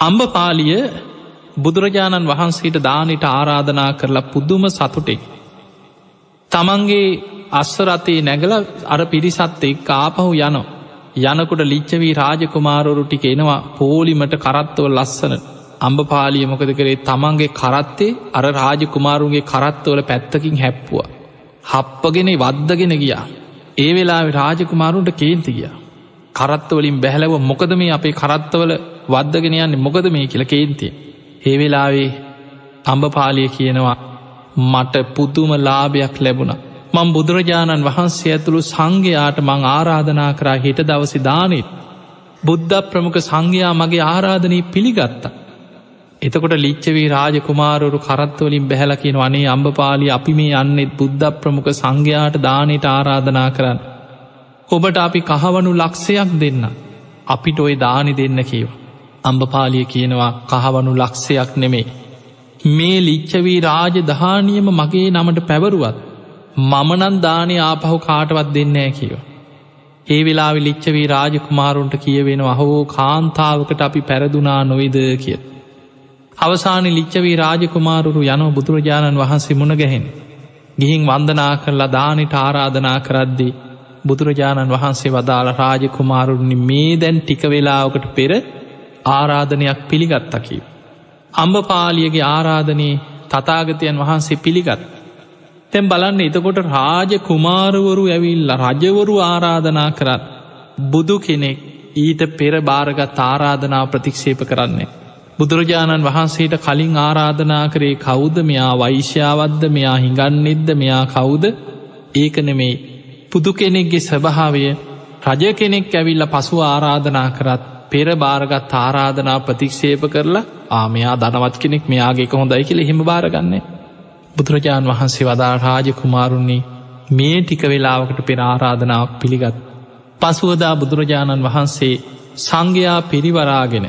අම්ඹ පාලිය බුදුරජාණන් වහන්සේට දානට ආරාධනා කරලා පුද්දුම සතුටෙක්. තමන්ගේ අස්වරතේ නැගල අර පිරිසත් එක් ආපහු යනෝ. යනකොට ලිච්චවී රාජකුමාරොරු ටික එනවා පෝලිමට කරත්තව ලස්සන අම්ඹපාලිය මොකද කරේ තමන්ගේ කරත්තේ අර රාජකුමාරුන්ගේ කරත්තවල පැත්තකින් හැප්පුවා. හප්පගෙන වද්දගෙන ගියා. ඒ වෙලා රාජකුමාරුන්ට කේන්ති ගිය. කරත්තවලින් බැහලව මොකද මේ අපේ කරත්තවල වද්දගෙන යන්නේ මොකද මේ කියල කේන්තිය. ඒ වෙලාවේ අම්ඹපාලිය කියනවා මට පුදුම ලාභයක් ලැබුණ. මං බුදුරජාණන් වහන්සේ ඇතුළු සංඝයාට මං ආරාධනා කරා හිට දවසි දානෙත්. බුද්ධ ප්‍රමුඛ සංඝයා මගේ ආරාධනී පිළිගත්තා. එතකොට ලිච්චවී රාජකුමාරරු කරත්වලින් බැහලකින වනේ අම්භපාලි අපි මේ යන්නෙත් බුද්ධ ප්‍රමුඛ සංඝයාට දානයට ආරාධනා කරන්න. ඔබට අපි කහවනු ලක්ෂයක් දෙන්න. අපිට ඔය දානි දෙන්න කියව. අම්භපාලිය කියනවා කහවනු ලක්ෂයක් නෙමේ. මේ ලිච්චවී රාජ දහානියම මගේ නමට පැවරුවත් මමනන් දානය ආපහු කාටවත් දෙන්නෑ කියව. ඒ වෙලා ලිච්චවී රාජකුමාරුන්ට කියවෙන අහෝ කාන්තාවකට අපි පැරදුනා නොවිද කිය. අවසාන ලිච්චවී රාජකුමාරුරු යනෝ බුදුරජාණන් වහන්සේ මුණ ගැහෙන්. ගිහින් වන්දනා කරලා දානට ආරාධනා කරද්දී බුදුරජාණන් වහන්සේ වදාළ රාජකුමාරුණි මේ දැන් ටික වෙලාවකට පෙර ආරාධනයක් පිළිගත්තකි. අම්ඹපාලියගේ ආරාධනයේ තතාගතයන් වහන්සේ පිළිගත්. තැම් බලන්න එතකොට රාජ කුමාරවරු ඇවිල්ල රජවරු ආරාධනා කරත් බුදු කෙනෙක් ඊට පෙර භාරගත් ආරාධනා ප්‍රතික්ෂේප කරන්නේ. බුදුරජාණන් වහන්සේට කලින් ආරාධනා කරේ කෞුද මෙයා වෛශ්‍යාවද්ද මෙයා හිඟන්නෙද්ද මෙයා කවුද? ඒක නෙමෙයි. පුදු කෙනෙක්ගේ ස්වභාවය රජ කෙනෙක් ඇවිල්ල පසු ආරාධනා කරත් පෙර භාරගත් ආරාධනා ප්‍රතික්ෂේප කරලා ආමයා දනවත් කෙනෙක්. මෙයාගේ හොඳයි කියල හෙම භාරගන්නේ බුදුරජාණන් වහන්සේ වදා රාජකුමාරුන්නේ මේ ටික වෙලාවකට පෙර ආරාධනාවක් පිළිගත්. පසුවදා බුදුරජාණන් වහන්සේ සංඝයා පිරිවරාගෙන.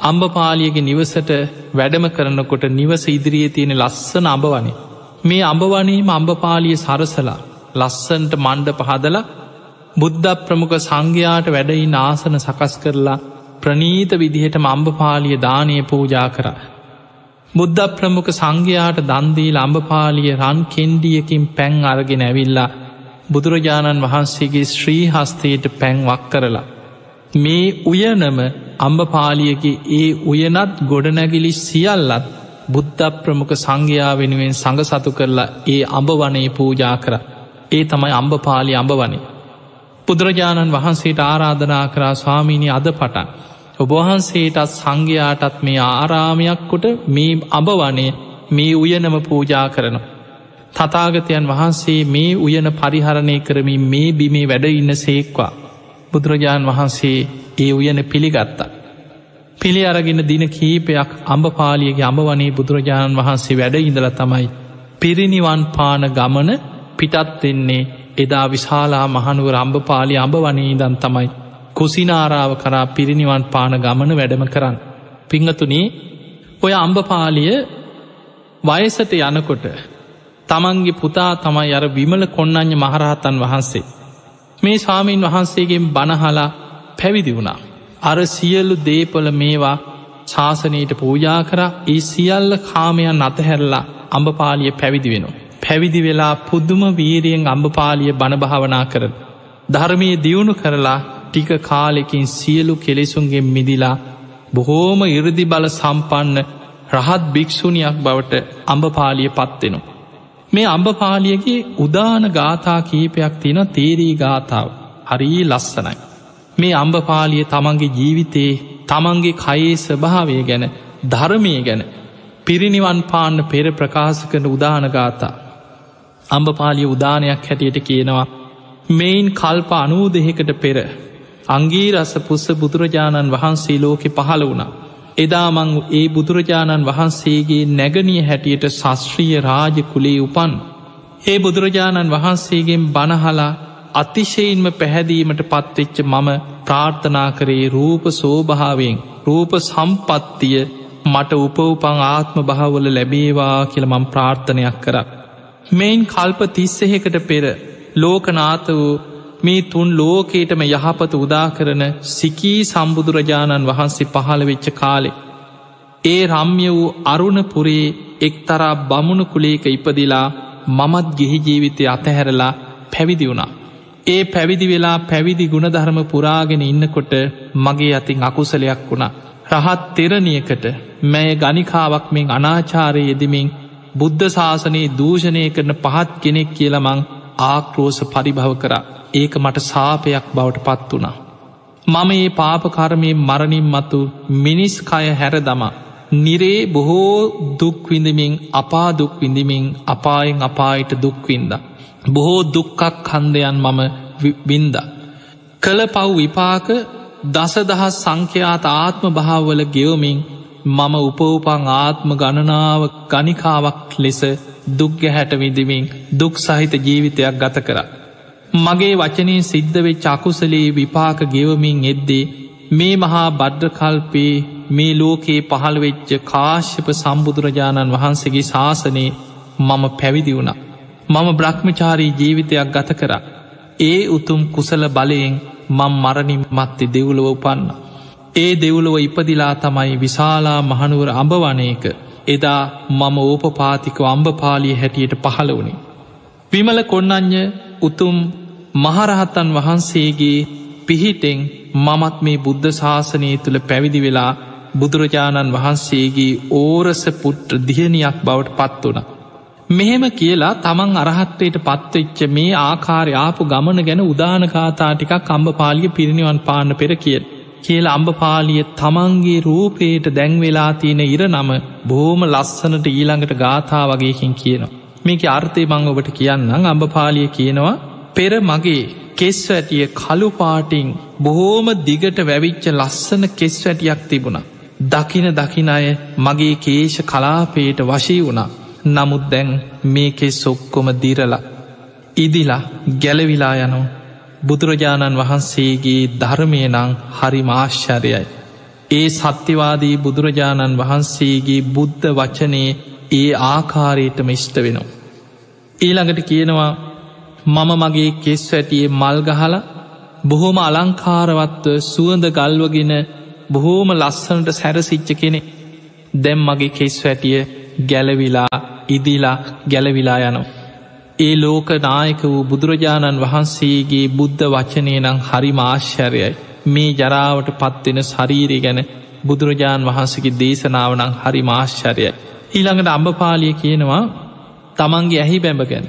අම්ඹපාලියගේ නිවසට වැඩම කරනකොට නිවස ඉදිරියේ තියෙන ලස්සන අඹවනේ. මේ අඹවනීම අම්ඹපාලිය සරසලා ලස්සන්ට මණ්ඩ පහදල බුද්ධ ප්‍රමුඛ සංඝයාට වැඩයි නාසන සකස් කරලා ප්‍රනීත විදිහට මම්භපාලිය දානය පූජා කරා. බුද්ධ ප්‍රමුඛ සංඝයාට දන්දී ලම්භපාලිය රන් කෙන්ඩියකින් පැන් අරගෙන ඇවිල්ලා බුදුරජාණන් වහන්සේගේ ශ්‍රී හස්තයට පැන්වක් කරලා. මේ උයනම අම්භපාලියගේ ඒ උයනත් ගොඩනැගිලි සියල්ලත් බුද්ධ ප්‍රමුඛ සංඝයා වෙනුවෙන් සඟ සතු කරලා ඒ අඹ වනේ පූජා කර. ඒ තමයි අම්භපාලි අඹ වනේ. බුදුරජාණන් වහන්සේට ආරාධනා කරා ස්වාමීණි අද පටන් ඔබවහන්සේටත් සංඝයාටත් මේ ආරාමයක් කොට මේ අබවනේ මේ උයනම පූජා කරන. තතාගතයන් වහන්සේ මේ උයන පරිහරණය කරමින් මේ බිමේ වැඩ ඉන්න සේක්වා. බුදුරජාණන් වහන්සේ ඒ උයන පිළිගත්තා. පිළි අරගෙන දින කීපයක් අම්ඹපාලියගේ අඹවනේ බුදුරජාණන් වහන්සේ වැඩ ඉඳල තමයි. පිරිනිවන් පාන ගමන පිටත් වෙන්නේ එදා විශාලා මහනුව රම්භපාලි අඹ වනීදන් තමයි කුසිනාරාව කරා පිරිනිවන් පාන ගමන වැඩම කරන්න. පිංහතුනේ ඔය අම්භපාලිය වයසට යනකොට තමන්ගේ පුතා තමයි අර විමල කොන්නඥ මහරහතන් වහන්සේ. මේ ස්වාමීන් වහන්සේගෙන් බණහලා පැවිදි වුණා. අර සියල්ලු දේපොල මේවා ශාසනයට පූජා කර ඒ සියල්ල කාමයන් අතහැරලා අම්භපාලිය පැවිදි වෙනවා. පැවිදි වෙලා පුද්දුම වීරියෙන් අම්භපාලිය බණභාවනා කර. ධර්මය දියුණු කරලා ටික කාලෙකින් සියලු කෙලෙසුන්ගෙන් මිදිලා බොහෝම ඉරදි බල සම්පන්න රහත් භික්‍ෂුණයක් බවට අම්භපාලිය පත්වෙනවා. මේ අම්භපාලියගේ උදාන ගාථා කීපයක් තියෙන තේරී ගාථාව හරී ලස්සනයි. මේ අම්භපාලිය තමන්ගේ ජීවිතයේ තමන්ගේ කයේ ස්වභාවය ගැන ධර්මය ගැන පිරිනිවන් පාන්න පෙර ප්‍රකාශ කරන උදාන ගාථා. අම්භපාලිය උදානයක් හැටියට කියනවා මෙයින් කල්ප අනූ දෙහෙකට පෙර අංගේ රස පුස්ස බුදුරජාණන් වහන්සේ ලෝකෙ පහළ වුණා. එදාමං ඒ බුදුරජාණන් වහන්සේගේ නැගනිය හැටියට ශස්ත්‍රීය රාජ කුලේ උපන්. ඒ බුදුරජාණන් වහන්සේගෙන් බණහලා අතිශයින්ම පැහැදීමට පත්වෙච්ච මම ප්‍රාර්ථනා කරේ රූප සෝභාවෙන් රූප සම්පත්තිය මට උපවපං ආත්ම භාවල ලැබේවා කියලමම් ප්‍රාර්ථනයක් කර. මෙයින් කල්ප තිස්සහෙකට පෙර ලෝකනාත වූ මේ තුන් ලෝකේටම යහපත උදා කරන සිකී සම්බුදුරජාණන් වහන්සේ පහළ වෙච්ච කාලෙ. ඒ රම්ය වූ අරුණපුරේ එක්තරා බමුණු කුලේක ඉපදිලා මමත් ගිහි ජීවිතය අතහැරලා පැවිදි වුණා. ඒ පැවිදි වෙලා පැවිදි ගුණධර්ම පුරාගෙන ඉන්නකොට මගේ අතින් අකුසලයක් වුණා. රහත් තෙරණියකට මැය ගනිකාවක් මෙෙන් අනාචාරය යෙදමින් බුද්ධ ශාසනයේ දූෂණය කරන පහත් කෙනෙක් කියලමං ආක්‍රෝස පරිභව කර ඒක මට සාපයක් බවට පත් වුණා. මම ඒ පාපකර්මය මරණින් මතු මිනිස් කය හැර දමා නිරේ බොහෝ දුක්විඳමින් අපා දුක්විඳමින් අපායෙන් අපායට දුක්වින්ද. බොහෝ දුක්කක් හන්දයන් මම බින්ද. කළ පව් විපාක දසදහස් සංඛ්‍යාත ආත්ම භාවවල ගෙවමින් මම උපවපං ආත්ම ගණනාව ගනිකාවක් ලෙස දුක්ග හැට විදිමින් දුක් සහිත ජීවිතයක් ගත කර. මගේ වචනය සිද්ධවෙ චකුසලේ විපාක ගෙවමින් එද්දේ මේ මහා බද්ධකල්පේ මේ ලෝකයේ පහළවෙච්ච කාශ්‍යප සම්බුදුරජාණන් වහන්සේගේ ශාසනයේ මම පැවිදි වුණ. මම බ්‍රහ්මචාරී ජීවිතයක් ගත කර. ඒ උතුම් කුසල බලයෙන් මං මරණින් මත්තේ දෙවුලව උපන්න. ඒ දෙවුලව ඉපදිලා තමයි විශාලා මහනුවර අඹවනයක එදා මම ඕපපාතිකව අම්භපාලිය හැටියට පහළ වුණේ. විමල කොන්නඥ උතුම් මහරහත්තන් වහන්සේගේ පිහිටෙන් මමත් මේ බුද්ධ ශාසනය තුළ පැවිදි වෙලා බුදුරජාණන් වහන්සේගේ ඕරස පුට්‍ර දියණයක් බවට පත් වන. මෙහෙම කියලා තමන් අරහත්වයට පත්වෙච්ච මේ ආකාරය ආපු ගමන ගැන උදානකාතා ටිකක් අම්භපාලිය පිරිනිවන් පාන්න පෙර කියල්. කියල අම්භපාලිය තමන්ගේ රූපයට දැන්වෙලා තියෙන ඉර නම බෝම ලස්සනට ඊළඟට ගාථා වගේකින් කියනවා. මේක අර්ථය මං ඔබට කියන්නම් අම්භපාලිය කියනවා පෙර මගේ කෙස් වැටිය කළු පාටිං බොහෝම දිගට වැවිච්ච ලස්සන කෙස් වැටියක් තිබුණා. දකින දකින අය මගේ කේෂ කලාපේට වශී වුණා. නමුත් දැන් මේකෙස් ඔක්කොම දිරලා. ඉදිලා ගැලවිලා යනු බුදුරජාණන් වහන්සේගේ ධර්මය නං හරි මාශ්චරයයි. ඒ සත්‍යවාදී බුදුරජාණන් වහන්සේගේ බුද්ධ වචනයේ ඒ ආකාරයටම ඉෂ්ට වෙනවා. ඊළඟට කියනවා මම මගේ කෙස් වැටියේ මල්ගහල බොහොම අලංකාරවත්ව සුවඳ ගල්වගෙන බොහෝම ලස්සනට සැරසිච්ච කෙනෙ දැම් මගේ කෙස් වැටිය ගැලවිලා ඉදිලා ගැලවිලා යනවා. ඒ ලෝක නායක වූ බුදුරජාණන් වහන්සේගේ බුද්ධ වචනය නං හරි මාශ්චරයයි මේ ජරාවට පත්වෙන ශරීරය ගැන බුදුරජාණන් වහන්සගේ දේශනාවනං හරි මාශ්චරයයි. ඊළඟට අම්භපාලිය කියනවා තමන්ගේ ඇහි බැඹ ගැන.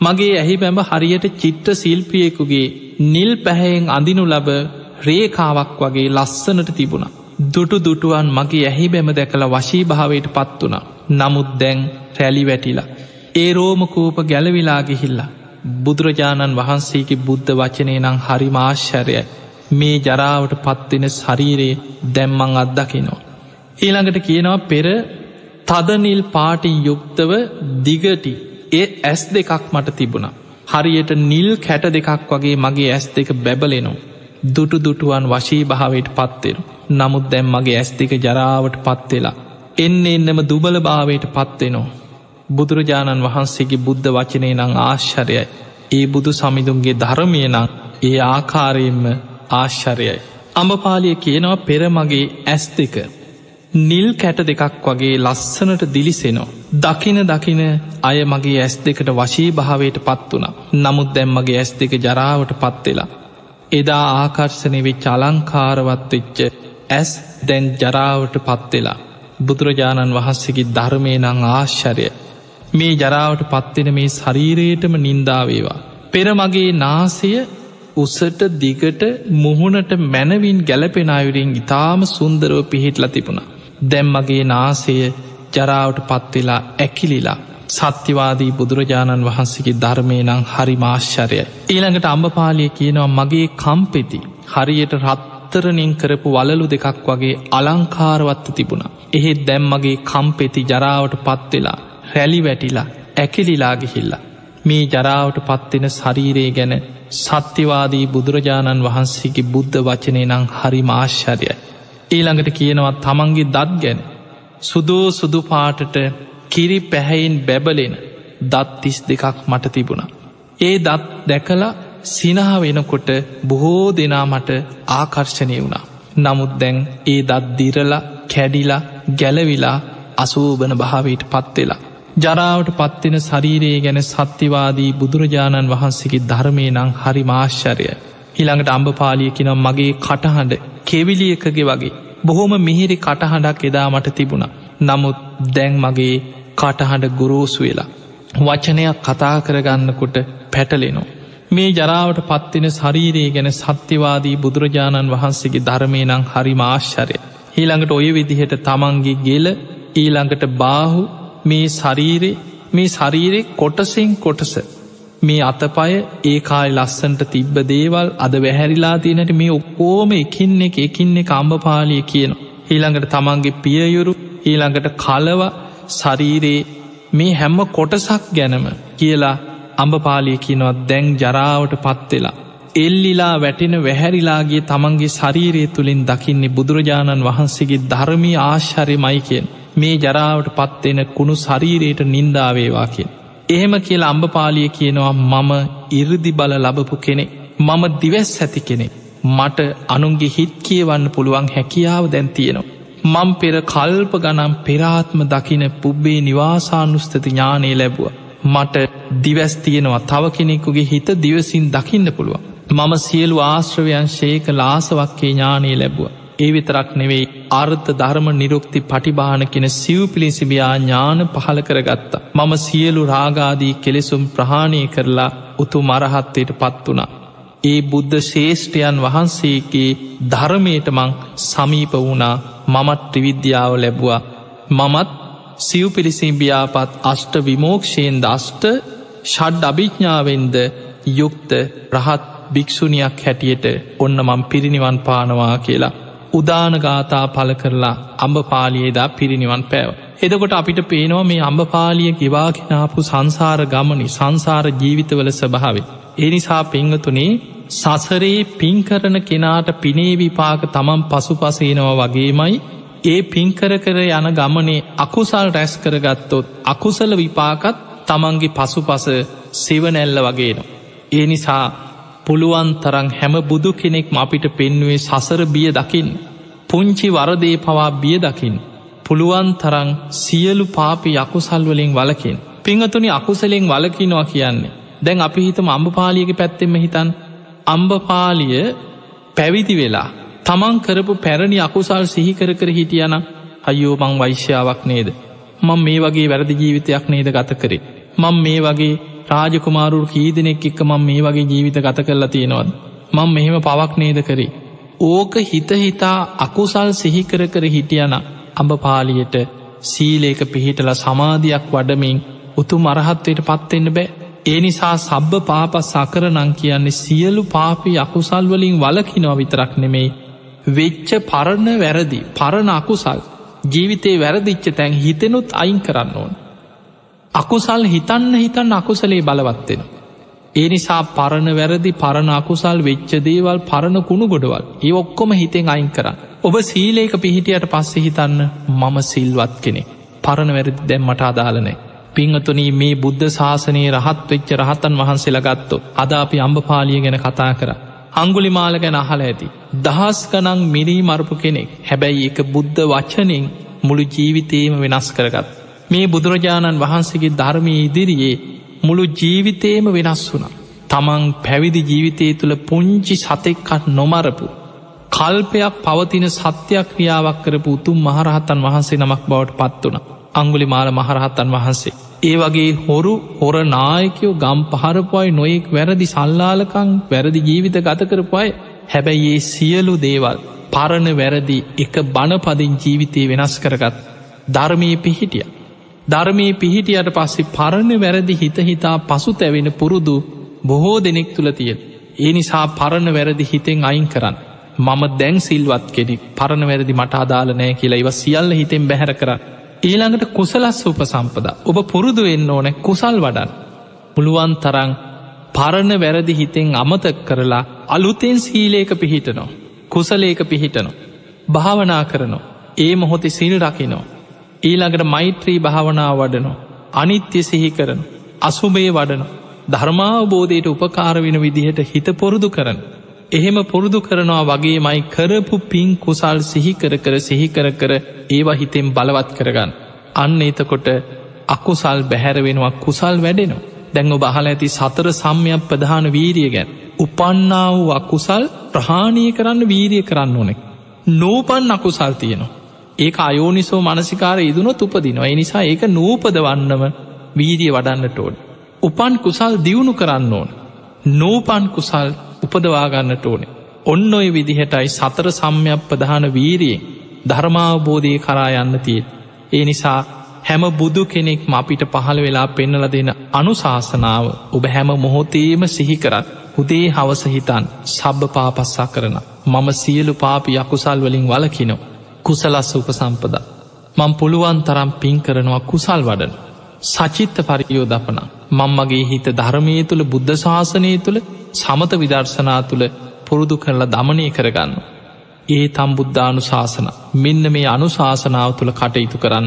මගේ ඇහි බැඹ හරියට චිත්ත සිල්පියෙකුගේ නිල් පැහැයෙන් අඳිනු ලබ රේකාවක් වගේ ලස්සනට තිබුණ. දුටු දුටුවන් මගේ ඇහි බැම දැකළ වශී භාවයට පත් වුණ. නමුත් දැන් රැලි වැටිලා. ඒ රෝමකූප ගැලවිලා ගිහිල්ලා. බුදුරජාණන් වහන්සේගේ බුද්ධ වචනය නං හරි මාශ්චරයයි. මේ ජරාවට පත්වෙන ශරීරයේ දැම්මං අත්දකිනවා. ඊළඟට කියනවා පෙර තදනිල් පාටින් යුක්තව දිගටි ඒ ඇස් දෙකක් මට තිබුණ. හරියට නිල් කැට දෙකක් වගේ මගේ ඇස් දෙක බැබලෙනවා. දුටු දුටුවන් වශී භාවයට පත්වෙරු. නමුත් දැම් මගේ ඇස් දෙක ජරාවට පත්වෙලා. එන්න එන්නම දුබල භාවයට පත්වෙනවා. බුදුරජාණන් වහන්සේගේ බුද්ධ වචනය නං ආශ්චරයයි. ඒ බුදු සමිඳුන්ගේ ධර්මය නං ඒ ආකාරයෙන්ම ආශ්චරයයි. අඹපාලිය කියනවා පෙරමගේ ඇස් දෙක. නිල් කැට දෙකක් වගේ ලස්සනට දිලිසෙනවා. දකින දකින අය මගේ ඇස් දෙකට වශී භාවයට පත් වුණ. නමුත් දැම්මගේ ඇස් දෙක ජරාවට පත්වෙලා. එදා ආකර්ශනය වෙච් අලංකාරවත් වෙච්ච ඇස් දැන් ජරාවට පත්වෙලා. බුදුරජාණන් වහන්සේගේ ධර්මය නං ආශ්චරය. මේ ජරාවට පත්වෙන මේ ශරීරයටම නින්දාවේවා. පෙර මගේ නාසය උසට දිගට මුහුණට මැනවින් ගැලපෙන අයුරින් ඉතාම සුන්දරව පිහිටල තිබුණ. දැම්මගේ නාසය ජරාවට පත්වෙලා ඇකිලිලා සත්‍යවාදී බුදුරජාණන් වහන්සේගේ ධර්මය නං හරි මාශ්චරය. ඊළඟට අම්ඹපාලිය කියනවා මගේ කම්පෙති හරියට රත්තරනින් කරපු වලලු දෙකක් වගේ අලංකාරවත්ත තිබුණ. එහෙත් දැම්මගේ කම්පෙති ජරාවට පත්වෙලා රැලි වැටිලා ඇකිලිලාගිහිල්ලා. මේ ජරාවට පත්වෙන ශරීරයේ ගැන සත්‍යවාදී බුදුරජාණන් වහන්සේගේ බුද්ධ වචනය නං හරි මාශ්චරයයි. ඊළඟට කියනවා තමන්ගේ දත් ගැන සුදෝ සුදු පාටට කිරි පැහැයින් බැබලෙන දත් තිස් දෙකක් මට තිබුණ. ඒ දත් දැකලා සිනහ වෙනකොට බොහෝ දෙනා මට ආකර්ශණය වුණා. නමුත් දැන් ඒ දත් දිරලා කැඩිලා ගැලවිලා අසූබන භාවයට පත්වෙලා. ජරාවට පත්වෙන ශරීරයේ ගැන සත්‍යවාදී බුදුරජාණන් වහන්සේගේ ධර්මය නං හරි මාශ්චරය. හිළඟට අම්භපාලියකිනම් මගේ කටහඬ කෙවිලියකගේ වගේ. බොහොම මිහිරි කටහඬක් එදා මට තිබුණ. නමුත් දැන් මගේ කටහඬ ගුරෝසු වෙලා. වචනයක් කතා කරගන්නකොට පැටලෙනෝ. මේ ජරාවට පත්වෙන ශරීරයේ ගැන සත්‍යවාදී බුදුරජාණන් වහන්සේගේ ධර්මය නං හරි මාශ්චරය. ඊළඟට ඔය විදිහට තමන්ගේ ගෙල ඊළඟට බාහු මේ ශරීරේ මේ ශරීරෙ කොටසෙන් කොටස මේ අතපය ඒකායි ලස්සන්ට තිබ්බ දේවල් අද වැහැරිලා තියනට මේ ඔක්කෝම එකින් එක එකින් එක අම්භපාලිය කියන. ඊළඟට තමන්ගේ පියයුරු ඊළඟට කලව ශරීරයේ මේ හැම්ම කොටසක් ගැනම කියලා අම්භපාලිය කියනවත් දැන් ජරාවට පත්වෙලා. එල්ලිලා වැටෙන වැහැරිලාගේ තමන්ගේ ශරීරය තුළින් දකින්නේ බුදුරජාණන් වහන්සේගේ ධර්මී ආශ්චරය මයිකෙන් මේ ජරාවට පත්වෙන කුණු ශරීරයට නින්දාවේවා කියෙන්. එහෙම කියලා අම්භපාලිය කියනවා මම ඉරදි බල ලබපු කෙනෙ මම දිවැස් ඇති කෙනෙ මට අනුන්ගේ හිත් කියවන්න පුළුවන් හැකියාව දැන් තියෙනවා. මං පෙර කල්ප ගනම් පෙරාත්ම දකින පුබ්බේ නිවාසානුස්ථති ඥානය ලැබුව. මට දිවැස් තියෙනවා තව කෙනෙකුගේ හිත දිවසින් දකින්න පුළුවන්. මම සියලු ආශ්‍රවයන් ශේක ලාසවක්කේ ඥානය ලැබුව. ඒ විතරක් නෙවෙයි අර්ථ ධර්ම නිරුක්ති පටිභාන කෙන සිව් පිළිසිබියා ඥාන පහල කරගත්තා. මම සියලු රාගාදී කෙලෙසුම් ප්‍රහාණය කරලා උතු මරහත්තයට පත් වුණා. ඒ බුද්ධ ශේෂ්ඨයන් වහන්සේගේ ධර්මයට මං සමීප වුණා මමත් ත්‍රිවිද්‍යාව ලැබවා. මමත් සිව් පිරිසිම්බියාපත් අෂ්ට විමෝක්ෂයෙන් දෂ්ට ෂඩ් අභිඥාවෙන්ද යුක්ත රහත් භික්‍ෂුණයක් හැටියට ඔන්න මං පිරිනිවන් පානවා කියලා. උදානගාතා පල කරලා අම්භපාලියේදා පිරිනිවන් පැව. එදකොට අපිට පේනවා මේ අම්භපාලිය ගෙවාගෙනාපු සංසාර ගමනි සංසාර ජීවිතවල ස්භාවේ. එනිසා පංගතුනේ සසරේ පින්කරන කෙනාට පිනේ විපාක තමන් පසු පසේනවා වගේමයි ඒ පින්කර කර යන ගමනේ අකුසල් රැස් කරගත්තොත් අකුසල විපාකත් තමන්ගේ පසු පස සෙවනැල්ල වගේනවා. ඒ නිසා පුළුවන් තරං හැම බුදු කෙනෙක් අපිට පෙන්නුවේ සසර බිය දකිින්. පුංචි වරදේ පවා බිය දකිින්. පුළුවන් තරං සියලු පාපි යකුසල්වලින් වලකින්. පිංහතුනි අකුසලෙන් වලකිනවා කියන්නේ. දැන් අපි හිතම අම්භපාලියක පැත්තෙම හිතන් අම්භපාලිය පැවිදි වෙලා තමන් කරපු පැරණි අකුසල් සිහිකර කර හිටියන අයෝ මං වෛශ්‍යාවක් නේද. මං මේ වගේ වැරදි ජීවිතයක් නේද ගත කරේ. මං මේ වගේ රාජකුමාරුර කීදනෙක් එක්ක මං මේ වගේ ජීවිත ගත කරලා තියෙනවද. මං මෙහෙම පවක් නේද කරේ. ඕක හිත හිතා අකුසල් සිහිකර කර හිටියන අඹපාලියට සීලේක පිහිටල සමාධයක් වඩමින් උතු මරහත්වයට පත්වෙන්න බෑ. ඒ නිසා සබ්බ පාප සකර නං කියන්නේ සියලු පාපි අකුසල්වලින් වලකිනව විතරක් නෙමෙයි. වෙච්ච පරණ වැරදි පරණ අකුසල් ජීවිතේ වැරදිච්ච තැන් හිතෙනුත් අයින් කරන්න ඕන. අකුසල් හිතන්න හිතන්න අකුසලේ බලවත්වෙන. ඒ නිසා පරණ වැරදි පරණ අකුසල් වෙච්ච දේවල් පරණ කුණු ගොඩවල් ඒ ඔක්කොම හිතෙන් අයින් කරන්න. ඔබ සීලේක පිහිටියට පස්සෙ හිතන්න මම සිල්වත් කෙනෙ. පරණ වැරදි දැම්මට අදාලනෑ. පිංහතුනී මේ බුද්ධ ශාසනයේ රහත් වෙච්ච රහතන් වහන්සේලා ගත්තු අද අපි අම්භපාලිය ගැන කතා කර. අංගුලි මාල ගැන අහල ඇති. දහස් කනං මිනී මරපු කෙනෙක් හැබැයි එක බුද්ධ වච්චනින් මුළු ජීවිතේම වෙනස් කරගත්. මේ බුදුරජාණන් වහන්සේගේ ධර්මය ඉදිරියේ මුළු ජීවිතේම වෙනස් වුනා. තමන් පැවිදි ජීවිතය තුළ පුංචි සතෙක්කත් නොමරපු. කල්පයක් පවතින සත්‍යයක් ක්‍රියාවක් කරපු උතුම් මහරහතන් වහන්සේ නමක් බවට පත් වන. අංගුලි මාල මහරහතන් වහන්සේ. ඒ වගේ හොරු හොර නායකයෝ ගම් පහරපුයි නොයෙක් වැරදි සල්ලාලකං වැරදි ජීවිත ගත කරපුයි හැබැයි ඒ සියලු දේවල් පරණ වැරදි එක බණපදින් ජීවිතය වෙනස් කරගත් ධර්මී පිහිටිය. ධර්මී පිහිටියට පස්සේ පරණ වැරදි හිතහිතා පසු තැවෙන පුරුදු බොහෝ දෙනෙක් තුළ තියෙන. ඒ නිසා පරණ වැරදි හිතෙන් අයින් කරන්න. මම දැන් සිල්වත් කෙනෙක් පරණ වැරදි මට අදාල නෑ කියලා ඉව සියල්ල හිතෙන් බැහැර කර. ඊළඟට කුසලස් උප සම්පද ඔබ පුරුදු වෙන්න ඕන කුසල් වඩන්. පුළුවන් තරං පරණ වැරදි හිතෙන් අමතක් කරලා අලුතෙන් සීලේක පිහිටනවා. කුසලේක පිහිටනවා. භාවනා කරනවා. ඒ මොහොතේ සිල් රකිනෝ. ඊළඟට මෛත්‍රී භාවනාව වඩනෝ. අනිත්‍ය සිහි කරන. අසුභේ වඩන. ධර්මාවබෝධයට උපකාර වෙන විදිහට හිත පොරුදු කරන. එහෙම පුරුදු කරනවා වගේ මයි කරපු පින් කුසල් සිහිකර කර සිහිකර කර ඒවා හිතෙන් බලවත් කරගන්න. අන්න එතකොට අකුසල් බැහැර වෙනවා කුසල් වැඩෙනවා. දැංග බහල ඇති සතර සම්යක් ප්‍රධාන වීරිය ගැන්. උපන්නා වූ අකුසල් ප්‍රහාණය කරන්න වීරිය කරන්න ඕනෙක්. නූපන් අකුසල් තියෙනවා. ඒක අයෝනිසෝ මනසිකාර ඉදුනොත් උපදිනවා. එනිසා ඒක නූපදවන්නම වීරිය වඩන්නට ඕන. උපන් කුසල් දියුණු කරන්න ඕන. නූපන් කුසල් උපදවාගන්නට ඕනේ. ඔන්න ඔය විදිහටයි සතර සම්යක් ප්‍රධාන වීරියෙන් ධර්මාවබෝධය කරා යන්න තියෙන්. ඒ නිසා හැම බුදු කෙනෙක්ම අපිට පහළ වෙලා පෙන්නල දෙන අනුශාසනාව ඔබ හැම මොහොතේම සිහිකරත් උදේ හවසහිතන් සබ්භ පාපස්සා කරන මම සියලු පාපි යකුසල් වලින් වලකිනෝ කුසලස්ස උපසම්පද මං පුළුවන් තරම් පින් කරනවා කුසල් වඩන. සචිත්ත පරියෝ දපන මංමගේ හිත ධර්මය තුළ බුද්ධ ශාසනය තුළ සමත විදර්ශනා තුළ පුරුදු කරලා දමනය කරගන්න. ඒ තම් බුද්ධානු ශාසන මෙන්න මේ අනුශාසනාව තුළ කටයුතු කරන්න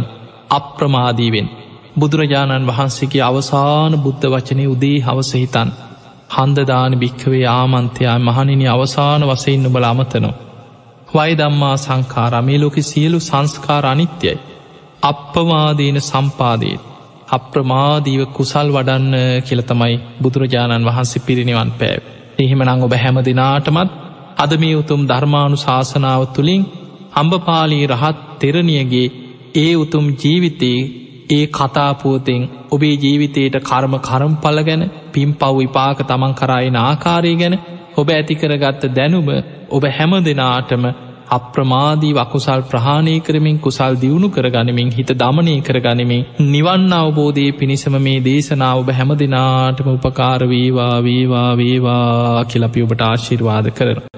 අප්‍රමාදීවෙන් බුදුරජාණන් වහන්සේගේ අවසාන බුද්ධ වචනය උදේ හවසහිතන් හන්දදාන භික්කවේ ආමන්තයා මහනිනි අවසාන වසයින්න බල අමතනවා. වයිදම්මා සංකාරමේ ලෝකෙ සියලු සංස්කාර අනිත්‍යයි. අප්පවාදීන සම්පාදයට අප්‍රමාදීව කුසල් වඩන්න කියලතමයි බුදුරජාණන් වහන්සේ පිරිනිවන් පෑව. එහෙමනං ඔබ හැම දෙනාටමත් අද මේ උතුම් ධර්මාණු ශාසනාව තුළින් අම්ඹපාලී රහත් තෙරණියගේ ඒ උතුම් ජීවිතයේ ඒ කතාපුවතෙන් ඔබේ ජීවිතයට කර්ම කරම් පල ගැන පින් පව් විපාක තමන් කරායන ආකාරය ගැන ඔබ ඇතිකරගත්ත දැනුම ඔබ හැම දෙනාටම අප්‍රමාදී වකුසල් ප්‍රහාණය කරමින් කුසල් දියුණු කරගනිමින් හිත දමනය කරගනිමින් නිවන් අවබෝධය පිණිසම මේ දේශනාව ඔබ හැම දෙනාටම උපකාරවේවා වේවා වේවා කියලපි ඔබට ආශිර්වාද කරන.